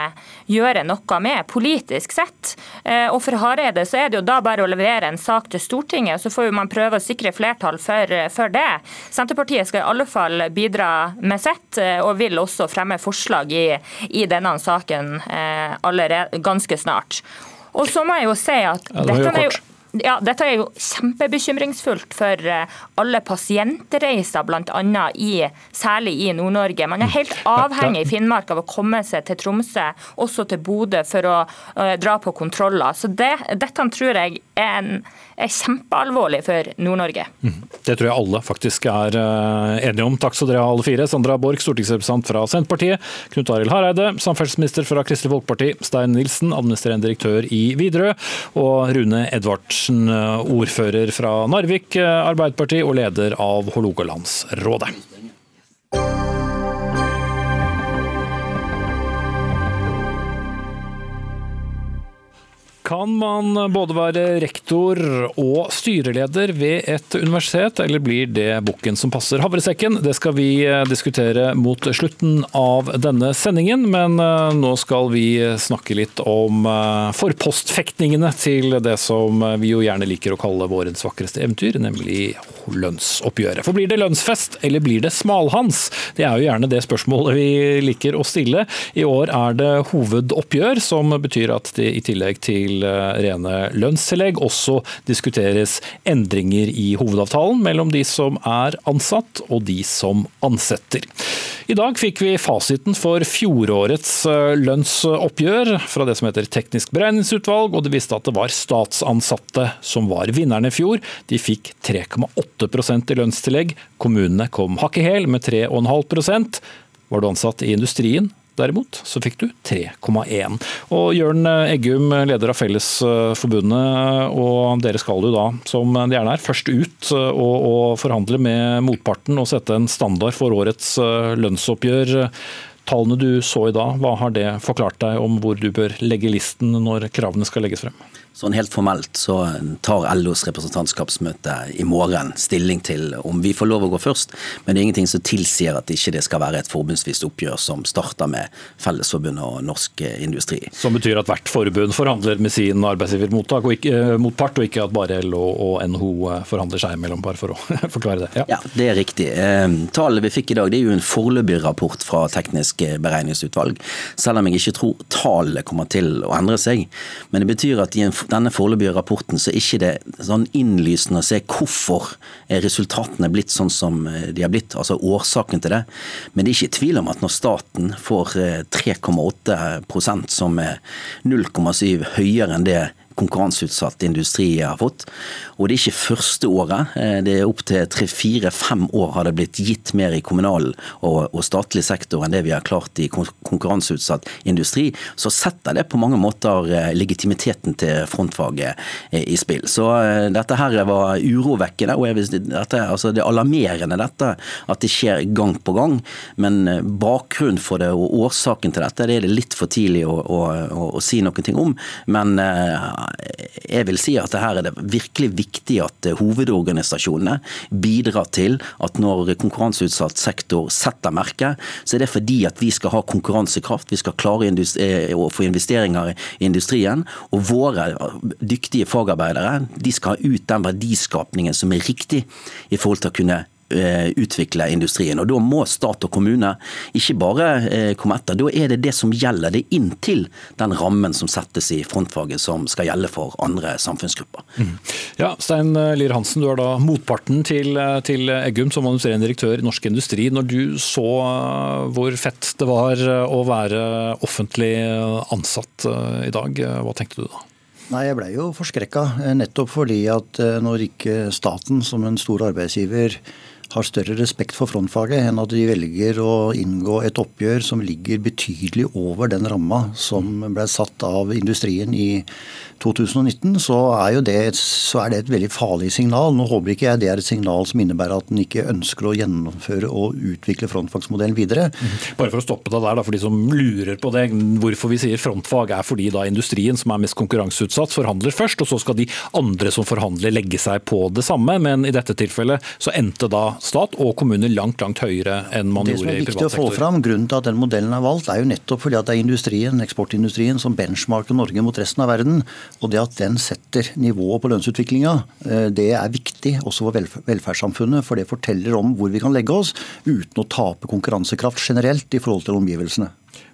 gjøre noe med politisk sett. Eh, og For Hareide så er det jo da bare å levere en sak til Stortinget, så får man prøve å sikre flertall for, for det. Senterpartiet skal i alle fall bidra med sitt Eh, og vil også fremme forslag i, i denne saken eh, allerede, ganske snart. Og så må jeg jo si at ja, dette er jo ja, dette er jo kjempebekymringsfullt for eh, alle pasientreiser, bl.a. I, særlig i Nord-Norge. Man er helt avhengig i Finnmark av å komme seg til Tromsø, også til Bodø, for å uh, dra på kontroller. Så det, Dette tror jeg er, en, er kjempealvorlig for Nord-Norge. Mm. Det tror jeg alle faktisk er uh, enige om. Takk skal dere ha alle fire. Sandra Borch, stortingsrepresentant fra Senterpartiet. Knut Arild Hareide, samferdselsminister fra Kristelig Folkeparti. Stein Nilsen, administrerende direktør i Widerøe. Og Rune Edvardsen, eh, ordfører fra Narvik eh, Arbeiderparti og leder av Hålogalandsrådet. Kan man både være rektor og styreleder ved et universitet, eller blir det bukken som passer havresekken? Det skal vi eh, diskutere mot slutten av denne sendingen, men eh, nå skal vi snakke litt om eh, forpostfektningene til det som vi jo gjerne liker å kalle vårens vakreste eventyr, nemlig lønnsoppgjøret. For blir det lønnsfest, eller blir det smalhans? Det er jo gjerne det spørsmålet vi liker å stille. I år er det hovedoppgjør, som betyr at det i tillegg til rene lønnstillegg også diskuteres endringer i hovedavtalen mellom de som er ansatt og de som ansetter. I dag fikk vi fasiten for fjorårets eh, lønnsoppgjør fra det som heter Teknisk beregningsutvalg, og det viste at det var statsansatte som var vinnerne i fjor. De fikk 3,8% i lønnstillegg. Kommunene kom hakket hæl med 3,5 Var du ansatt i industrien, derimot, så fikk du 3,1. Og Jørn Eggum, leder av Fellesforbundet, og dere skal jo da, som de gjerne er, først ut og, og forhandle med motparten og sette en standard for årets lønnsoppgjør. Tallene du så i dag, hva har det forklart deg om hvor du bør legge listen når kravene skal legges frem? Sånn helt formelt så tar LOs representantskapsmøte i morgen stilling til om vi får lov å gå først, men det er ingenting som tilsier at ikke det skal være et forbundsvist oppgjør som starter med Fellesforbundet og Norsk Industri. Som betyr at hvert forbund forhandler med sin arbeidsgivermottak og eh, motpart, og ikke at bare LO og NHO eh, forhandler seg imellom, bare for å [laughs] forklare det. Ja. ja, det er riktig. Eh, vi fikk i dag det er jo en foreløpig rapport fra Teknisk beregningsutvalg, selv om jeg ikke tror tallet kommer til å endre seg. Men det betyr at i en denne foreløpige rapporten så er ikke det sånn innlysende å se hvorfor er resultatene blitt sånn som eh, de har blitt, altså årsaken til det. Men det er ikke tvil om at når staten får 3,8 eh, som er 0,7 høyere enn det konkurranseutsatt industri har fått. Og det er ikke første året. Eh, det er opptil tre-fire-fem år har det blitt gitt mer i kommunal og, og, statlig sektor enn det vi har klart i konkurranseutsatt industri. Så setter det på mange måter eh, legitimiteten til frontfaget eh, i spill. Så dette her var urovekkende, og vil, dette, altså det er alarmerende dette at det skjer gang på gang. Men bakgrunnen for det og årsaken til dette det er det litt for tidlig å, å, å, å si noe om. Men jeg vil si at det her er det virkelig viktig at eh, hovedorganisasjonene bidrar til at når konkurranseutsatt sektor setter merke, så er det fordi at vi skal ha konkurransekraft, vi skal klare eh, å få investeringer i industrien. Og våre dyktige fagarbeidere de skal ha ut den verdiskapningen som er riktig i forhold til å kunne utvikle industrien. Og Da må stat og kommune ikke bare komme etter. Da er det det som gjelder. Det inntil den rammen som settes i frontfaget som skal gjelde for andre samfunnsgrupper. Mm. Ja, Stein Lier Hansen, du er da motparten til, til Eggum som administrerende direktør i Norsk Industri. Når du så hvor fett det var å være offentlig ansatt i dag, hva tenkte du da? Nei, Jeg ble jo forskrekka, nettopp fordi at når ikke staten som en stor arbeidsgiver har større respekt for frontfaget enn at de velger å inngå et oppgjør som ligger betydelig over den ramma som ble satt av industrien i 2019, så er, det, så er det et veldig farlig signal. Nå håper ikke jeg det er et signal som innebærer at en ikke ønsker å gjennomføre og utvikle frontfagsmodellen videre. Mhm. Bare for å stoppe deg der, da, for de som lurer på det. Hvorfor vi sier frontfag er fordi da industrien som er mest konkurranseutsatt forhandler først, og så skal de andre som forhandler legge seg på det samme. Men i dette tilfellet så endte da stat og kommune langt langt høyere enn man gjorde i privat sektor. Det som er viktig å få fram, Grunnen til at den modellen er valgt, er jo nettopp fordi at det er industrien, eksportindustrien som benchmarker Norge mot resten av verden. Og det at den setter nivået på lønnsutviklinga, eh, det er viktig også for velferdssamfunnet. For det forteller om hvor vi kan legge oss uten å tape konkurransekraft generelt i forhold til omgivelsene.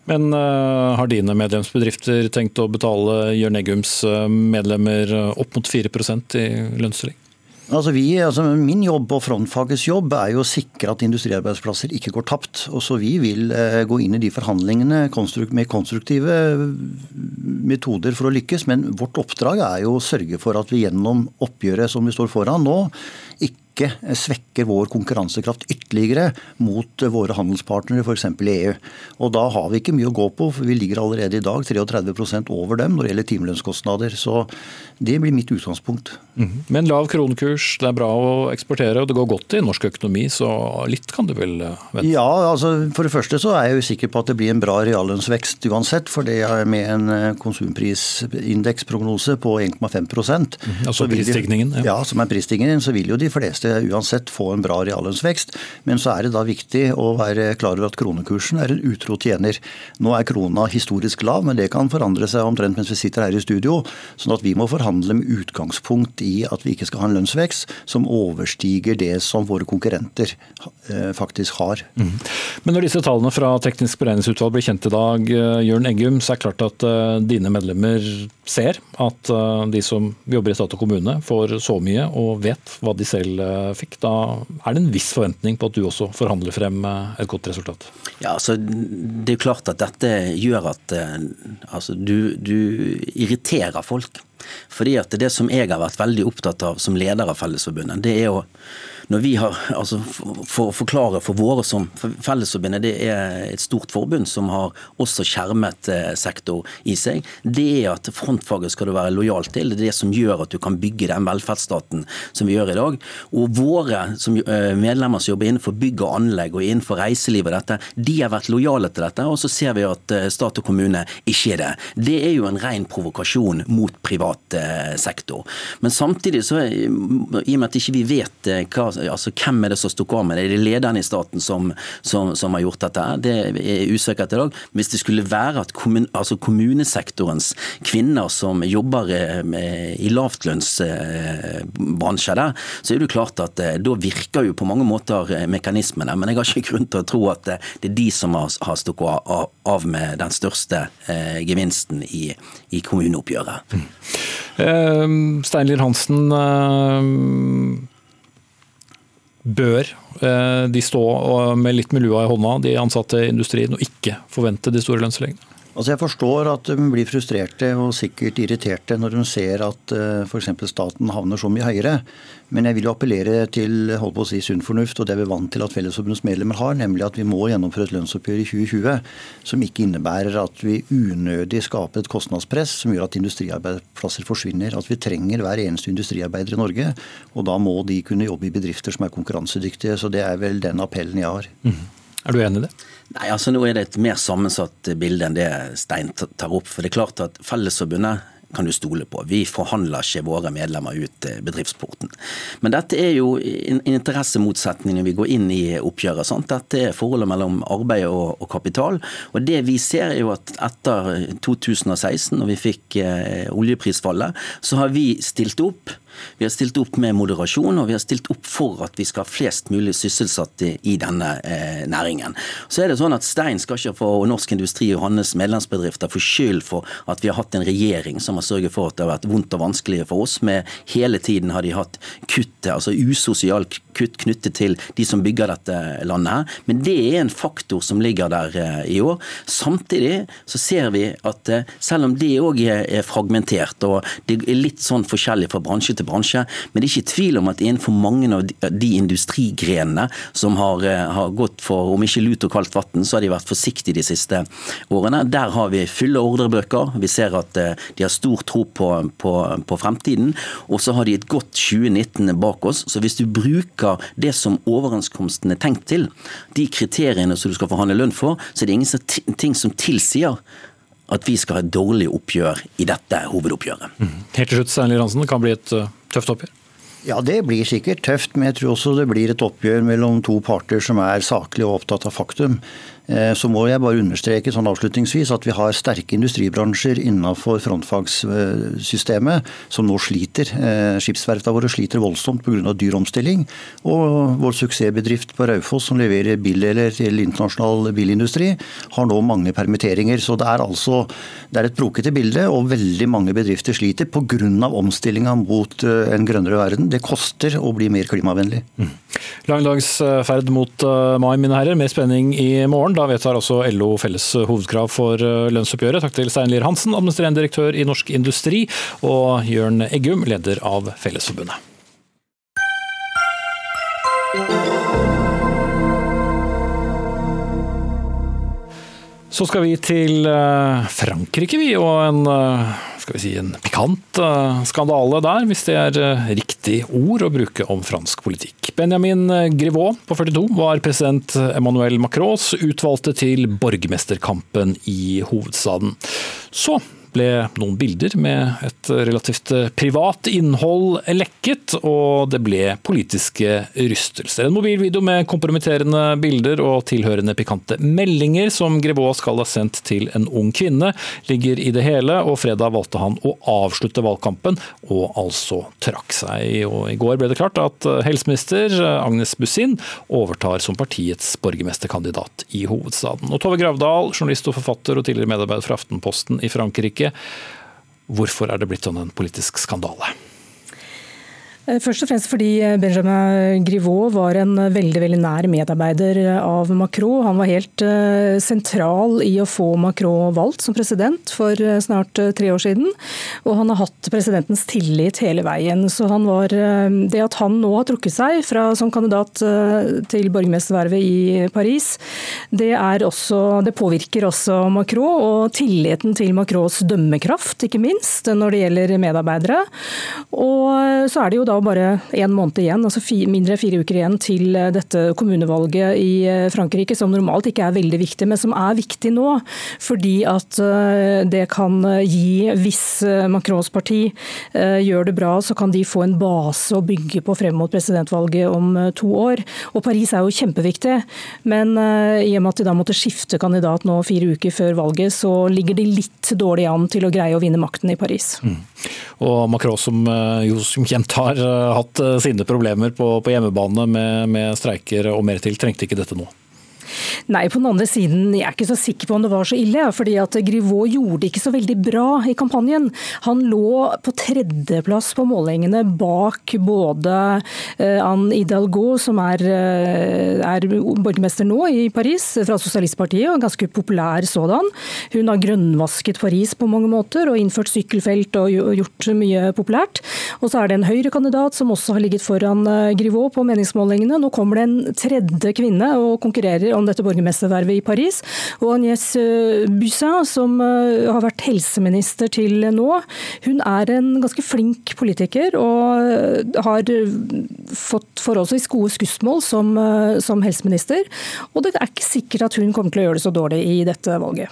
Men uh, har dine medlemsbedrifter tenkt å betale Jørn Eggums eh, medlemmer opp mot 4% i lønnsstilling? Altså vi, altså min jobb og frontfagets jobb er jo å sikre at industriarbeidsplasser ikke går tapt. Og så Vi vil eh, gå inn i de forhandlingene med konstruktive metoder for å lykkes. Men vårt oppdrag er jo å sørge for at vi gjennom oppgjøret som vi står foran nå, ikke ikke svekker vår konkurransekraft ytterligere mot våre handelspartnere, f.eks. i EU. Og Da har vi ikke mye å gå på, for vi ligger allerede i dag 33% over dem når det gjelder timelønnskostnader. Så det blir mitt utgangspunkt. Mm. Men lav kronekurs, det er bra å eksportere, og det går godt i norsk økonomi, så litt kan du vel eh, vente? Ja, altså for det første så er jeg jo sikker på at det blir en bra reallønnsvekst uansett. For det er med en eh, konsumprisindeksprognose på 1,5 mm. Altså prisstigningen? Ja. ja, som er prisstigningen, så vil jo de fleste uansett få en bra reallønnsvekst. Men så er det da viktig å være klar over at kronekursen er en utro tjener. Nå er krona historisk lav, men det kan forandre seg omtrent mens vi sitter her i studio. sånn at vi må forhandle med utgangspunkt i at vi ikke skal ha en lønnsvekst som overstiger det som våre konkurrenter eh, faktisk har. Mm. Men når disse tallene fra Teknisk beregningsutvalg blir kjent i dag, eh, Jørn Eggum, så er det klart at dine medlemmer ser at de som jobber i stat og kommune får så mye og vet hva de selv fikk, da er det en viss forventning på at du også forhandler frem eh, et godt resultat? Ja, altså, Det er klart at dette gjør at eh, altså, du, du irriterer folk. Fordi at det som jeg har vært veldig opptatt av som leder av Fellesforbundet, det er å når vi har, altså For å forklare for våre som Fellesforbundet det er et stort forbund som har også skjermet eh, sektor i seg. Det er at frontfaget skal du være lojal til. Det er det som gjør at du kan bygge den velferdsstaten som vi gjør i dag. Og våre som, eh, medlemmer som jobber innenfor bygg og anlegg og innenfor reiseliv og dette, de har vært lojale til dette. Og så ser vi at eh, stat og kommune ikke er det. Det er jo en ren provokasjon mot privat sektor. Men samtidig så, i og med at ikke vi vet hva altså Hvem er det som sto av med det? Er det lederen i staten som, som, som har gjort dette? Det er usikkert i dag. Hvis det skulle være at kommun, altså kommunesektorens kvinner som jobber eh, i lavtlønnsbransjer der, så er det klart at eh, da virker jo på mange måter eh, mekanismene. Men jeg har ikke grunn til å tro at det er de som har, stukket av med den største eh, gevinsten i, i kommuneoppgjøret. Mm. Steinlir Hansen, bør eh, de stå med litt med lua i hånda, de ansatte i industrien, og ikke forvente de store lønnsstillinger? Altså Jeg forstår at de blir frustrerte og sikkert irriterte når de ser at eh, f.eks. staten havner så mye høyere. Men jeg vil jo appellere til holdt på å si, sunn fornuft og det vi er vant til at Fellesforbundets medlemmer har, nemlig at vi må gjennomføre et lønnsoppgjør i 2020 som ikke innebærer at vi unødig skaper et kostnadspress som gjør at industriarbeidsplasser forsvinner. At vi trenger hver eneste industriarbeider i Norge, og da må de kunne jobbe i bedrifter som er konkurransedyktige. Så det er vel den appellen jeg har. Mm. Er du enig i det? Nei, altså Nå er det et mer sammensatt bilde enn det Stein tar opp. For det er klart at Fellesforbundet kan du stole på. Vi forhandler ikke våre medlemmer ut eh, bedriftsporten. Men dette er jo en interessemotsetning når vi går inn i oppgjøret. Sant? Dette er forholdet mellom arbeid og, og, kapital. Og det vi ser er jo at etter 2016, når vi fikk eh, oljeprisfallet, så har vi stilt opp Vi har stilt opp med moderasjon, og vi har stilt opp for at vi skal ha flest mulig sysselsatte i denne eh, næringen. Så er det sånn at Stein skal ikke få Norsk Industri og hans medlemsbedrifter få skyld for at vi har hatt en regjering som har sørget for at det har vært vondt og vanskelig for oss. Med hele tiden har de hatt kutt, altså usosialt kutt knyttet til de som bygger dette landet her. Men det er en faktor som ligger der eh, i år. Samtidig så ser vi at eh, selv om det òg er fragmentert, og det er litt sånn forskjellig fra bransje til bransje, men det er ikke tvil om at innenfor mange av de industrigrenene som har, eh, har gått for, om ikke lut og kaldt vann, så har de vært forsiktige de siste årene. Der har vi fulle ordrebøker. Vi ser at de har stor tro på, på, på fremtiden. Og så har de et godt 2019 bak oss. Så hvis du bruker det som overenskomsten er tenkt til, de kriteriene som du skal forhandle lønn for, så er det ingenting som tilsier at vi skal ha et dårlig oppgjør i dette hovedoppgjøret. Mm. Helt til slutt, Steinli Ransen, det kan bli et uh, tøft oppgjør? Ja, Det blir sikkert tøft, men jeg tror også det blir et oppgjør mellom to parter som er saklige og opptatt av faktum. Eh, så må jeg bare understreke sånn avslutningsvis at vi har sterke industribransjer innenfor frontfagssystemet som nå sliter. Eh, skipsverftene våre sliter voldsomt pga. dyr omstilling. Og vår suksessbedrift på Raufoss som leverer bildeler til internasjonal bilindustri, har nå mange permitteringer. Så det er altså det er et brokete bilde, og veldig mange bedrifter sliter pga. omstillinga mot eh, en grønnere verden. Det koster å bli mer klimavennlig. Mm. Lang dags ferd mot mai, mine herrer. Mer spenning i morgen. Da vedtar også LO felles hovedkrav for eh, lønnsoppgjøret. Takk til Stein Lier Hansen, administrerende direktør i Norsk Industri, og Jørn Eggum, leder av Fellesforbundet. Så skal vi til eh, Frankrike, vi, og en, eh, skal vi si, en pikant eh, skandale der, hvis det er riktig ord å bruke om fransk politikk. Benjamin Griveaux på 42 var president Emmanuel Macrons utvalgte til borgermesterkampen i hovedstaden. Så ble noen bilder med et relativt privat innhold lekket, og det ble politiske rystelser. En mobilvideo med kompromitterende bilder og tilhørende pikante meldinger som Grevaux skal ha sendt til en ung kvinne, ligger i det hele, og fredag valgte han å avslutte valgkampen, og altså trakk seg. Og I går ble det klart at helseminister Agnes Bussin overtar som partiets borgermesterkandidat i hovedstaden. Og Tove Gravdal, journalist og forfatter og tidligere medarbeider for Aftenposten i Frankrike, Hvorfor er det blitt sånn en politisk skandale? Eh, først og fremst fordi eh, Benjamin Griveaux var en veldig veldig nær medarbeider av Macron. Han var helt eh, sentral i å få Macron valgt som president for snart tre år siden. Og han har hatt presidentens tillit hele veien. Så var, det at han nå har trukket seg fra, som kandidat til borgermestervervet i Paris, det, også, det, påvirker også Macron og tilliten til Macrons dømmekraft, ikke minst, når det gjelder medarbeidere. Og så er det jo da bare én måned igjen, altså mindre enn fire uker igjen til eh, dette kommunevalget i eh, Frankrike, som normalt ikke er veldig viktig, men som er viktig nå. Fordi at eh, det kan gi, hvis Macrons parti gjør det bra, så kan de få en base å bygge på frem mot presidentvalget om to år. Og Paris er jo kjempeviktig, men i og med at de da måtte skifte kandidat nå fire uker før valget, så ligger de litt dårlig an til å greie å vinne makten i Paris. Mm. Og Macron, som jo som kjent har hatt eh, sine problemer på, på hjemmebane med, med streiker og mer til. Trengte ikke dette nå? Nei, på den andre siden, jeg er ikke så sikker på om det var så ille. fordi at Griveaux gjorde ikke så veldig bra i kampanjen. Han lå på tredjeplass på målingene bak både eh, Anne Hidalgo, som er, eh, er borgermester nå i Paris, fra Sosialistpartiet, og ganske populær sådan. Hun har grønnvasket Paris på mange måter, og innført sykkelfelt og gjort mye populært. Og så er det en Høyre-kandidat som også har ligget foran Grivaud Griveaux på meningsmålingene. Nå kommer det en tredje kvinne og konkurrerer om dette borgermestervervet i Paris. Og Agnès øh, Bussin, som øh, har vært helseminister til nå, hun er en ganske flink politiker og øh, har fått forholdsvis gode skussmål som, som helseminister. Og det er ikke sikkert at hun kommer til å gjøre det så dårlig i dette valget.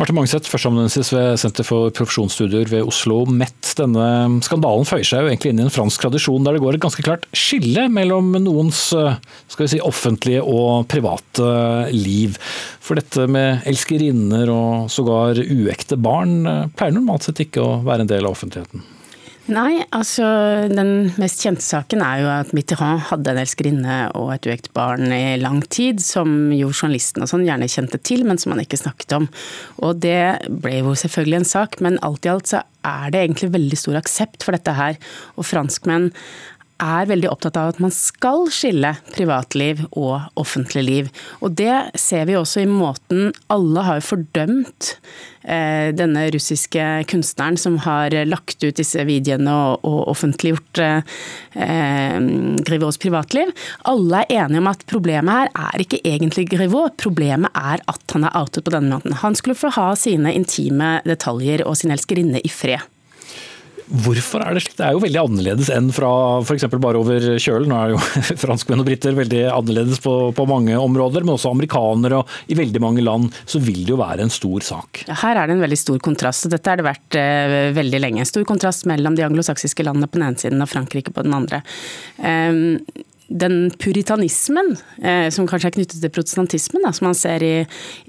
Marte Mangseth, førsteamanuensis ved Senter for profesjonsstudier ved Oslo MET. Denne skandalen føyer seg jo egentlig inn i en fransk tradisjon der det går et ganske klart skille mellom noens skal vi si, offentlige og private liv. For dette med elskerinner og sågar uekte barn pleier normalt sett ikke å være en del av offentligheten. Nei, altså den mest kjente saken er jo at Mitterrand hadde en elskerinne og et uekt barn i lang tid, som jo journalisten og sånn gjerne kjente til, men som han ikke snakket om. Og det ble jo selvfølgelig en sak, men alt i alt så er det egentlig veldig stor aksept for dette her. Og franskmenn er veldig opptatt av at man skal skille privatliv og offentlig liv. Og det ser vi også i måten Alle har fordømt eh, denne russiske kunstneren som har lagt ut disse videoene og, offentliggjort eh, Grivauds privatliv. Alle er enige om at problemet her er ikke egentlig Grivaud, problemet er at han er outet på denne måten. Han skulle få ha sine intime detaljer og sin elskerinne i fred. Hvorfor er det slik? Det er jo veldig annerledes enn fra f.eks. bare over kjølen. Nå er jo [laughs] franskmenn og briter veldig annerledes på, på, mange områder, men også amerikanere. og I veldig mange land så vil det jo være en stor sak. Her er det en veldig stor kontrast, og dette har det vært eh, veldig lenge. En stor kontrast mellom de anglosaksiske landene på den ene siden og Frankrike på den andre. Um, den puritanismen eh, som kanskje er knyttet til protestantismen, da, som man ser i,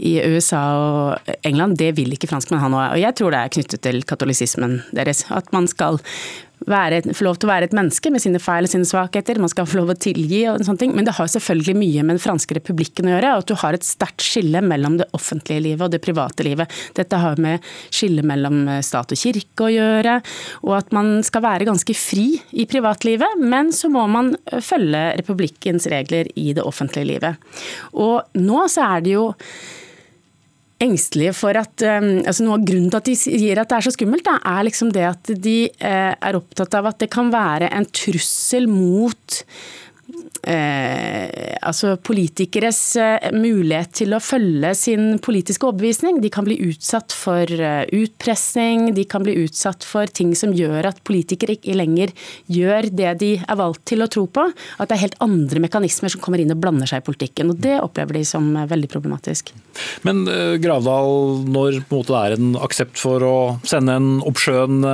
i, USA og England, det vil ikke franskmenn ha noe av. Og jeg tror det er knyttet til katolisismen deres. At man skal være, få lov til å være et menneske med sine feil og sine svakheter. Man skal få lov å tilgi og sånne ting. Men det har selvfølgelig mye med den franske republikken å gjøre. og At du har et sterkt skille mellom det offentlige livet og det private livet. Dette har med skille mellom eh, stat og kirke å gjøre. Og at man skal være ganske fri i privatlivet, men så må man eh, følge republikkens regler i det offentlige livet. Og nå så er det jo engstelige for at um, altså Noe av grunnen til at de sier at det er så skummelt, da, er liksom det at de uh, er opptatt av at det kan være en trussel mot eh, altså politikeres eh, mulighet til å følge sin politiske overbevisning. De kan bli utsatt for eh, utpressing, de kan bli utsatt for ting som gjør at politikere ikke lenger gjør det de er valgt til å tro på. At det er helt andre mekanismer som kommer inn og blander seg i politikken. og Det opplever de som eh, veldig problematisk. Men Gravdal, når det er en aksept for å sende en oppskjønn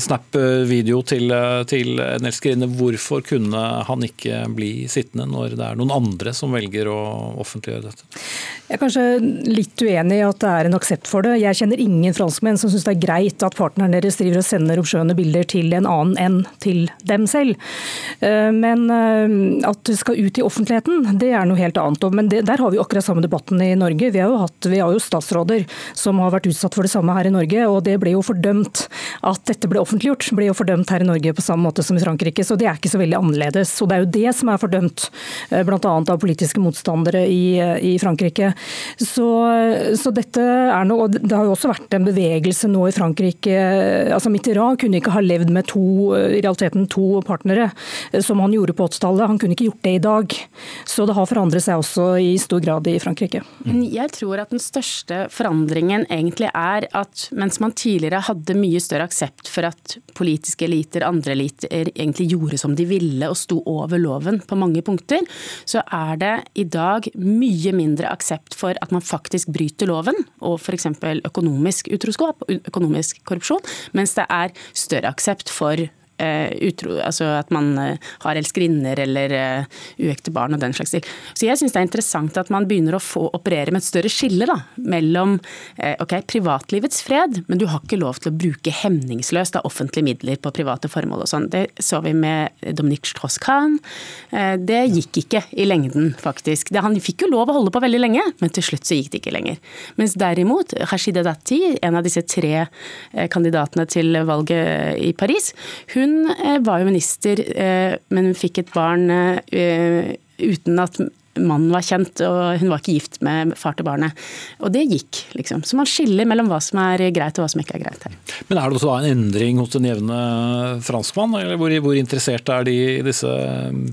snap-video til, til en elskerinne, hvorfor kunne han ikke bli sittende når det er noen andre som velger å offentliggjøre dette? Jeg er kanskje litt uenig i at det er en aksept for det. Jeg kjenner ingen franskmenn som syns det er greit at partneren deres driver og sender oppskjønne bilder til en annen enn til dem selv. Eh, men eh, at det skal ut i offentligheten, det er noe helt annet. Men det, der har vi akkurat samme debatten i Norge. Vi har, jo hatt, vi har jo statsråder som har vært utsatt for det samme her i Norge, og det ble jo fordømt. At dette ble offentliggjort, ble jo fordømt her i Norge på samme måte som i Frankrike. Så det er ikke så veldig annerledes. Og det er jo det som er fordømt, eh, bl.a. av politiske motstandere i, i Frankrike. Så, så, dette er noe, og Det har jo også vært en bevegelse nå i Frankrike. altså Mitterrand kunne ikke ha levd med to, i realiteten to partnere, som han gjorde på 80-tallet. Han kunne ikke gjort det i dag. Så det har forandret seg også i stor grad i Frankrike. Jeg tror at den største forandringen egentlig er at mens man tidligere hadde mye større aksept for at politiske eliter, andre eliter, egentlig gjorde som de ville og sto over loven på mange punkter, så er det i dag mye mindre aksept for at man faktisk bryter loven, og f.eks. økonomisk utroskap økonomisk korrupsjon, mens det er større aksept for utro, altså at man eh, har elskerinner eller uh, uekte barn og den slags ting. Så jeg syns det er interessant at man begynner å få operere med et større skille da, mellom ok, privatlivets fred, men du har ikke lov til å bruke hemningsløst av offentlige midler på private formål og sånn. Det så vi med Dominique Strauss-Kahn. Det gikk ikke i lengden, faktisk. Han fikk jo lov å holde på veldig lenge, men til slutt så gikk det ikke lenger. Mens derimot Rashida Dati, en av disse tre kandidatene til valget i Paris, hun hun eh, var jo minister, eh, men hun fikk et barn eh, uten at mannen var kjent, og hun var ikke gift med far til barnet. Og det gikk, liksom. Så man skiller mellom hva som er greit og hva som ikke er greit her. Men er det også en endring hos den jevne franskmann, eller hvor, hvor interessert er de i disse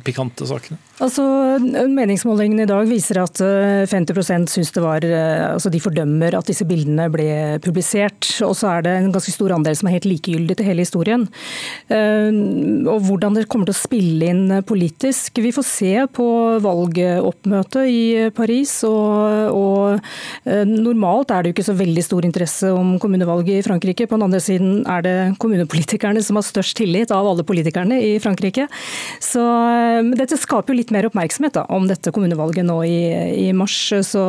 pikante sakene? Altså, Meningsmålingene i dag viser at 50 eh, syns det var eh, altså De fordømmer at disse bildene ble publisert. Og så er det en ganske stor andel som er helt likegyldig til hele historien. Eh, og hvordan det kommer til å spille inn politisk Vi får se på valgoppmøtet i Paris. Og, og normalt er det jo ikke så veldig stor interesse om kommunevalget i Frankrike. På den andre siden er det kommunepolitikerne som har størst tillit av alle politikerne i Frankrike. Så dette skaper jo litt mer oppmerksomhet da, om dette kommunevalget nå i, i mars. Så,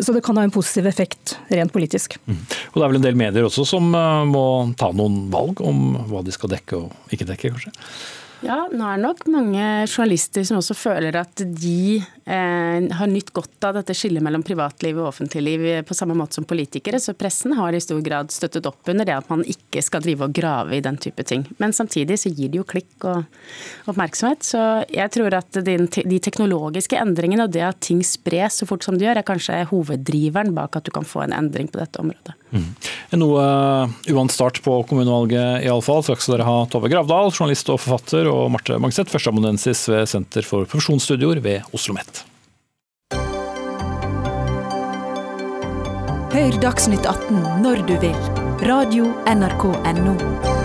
så, det kan ha en positiv effekt rent politisk. Mm. Og det er vel en del medier også som må ta noen valg om hva de skal dekke og ikke dekke, kanskje? Ja, nå er det nok mange journalister som også føler at de eh, har nytt godt av dette skillet mellom privatliv og offentligliv på samme måte som politikere. Så pressen har i stor grad støttet opp under det at man ikke skal drive og grave i den type ting. Men samtidig så gir det jo klikk og oppmerksomhet. Så jeg tror at de teknologiske endringene og det at ting spres så fort som det gjør, er kanskje hoveddriveren bak at du kan få en endring på dette området. Mm. Noe uvant start på kommunevalget iallfall. Skal dere ha Tove Gravdal, journalist og forfatter, og Marte Mangseth, førsteamanuensis ved Senter for profesjonsstudioer ved Oslo OsloMet. Hør Dagsnytt 18 når du vil. Radio NRK Radio.nrk.no.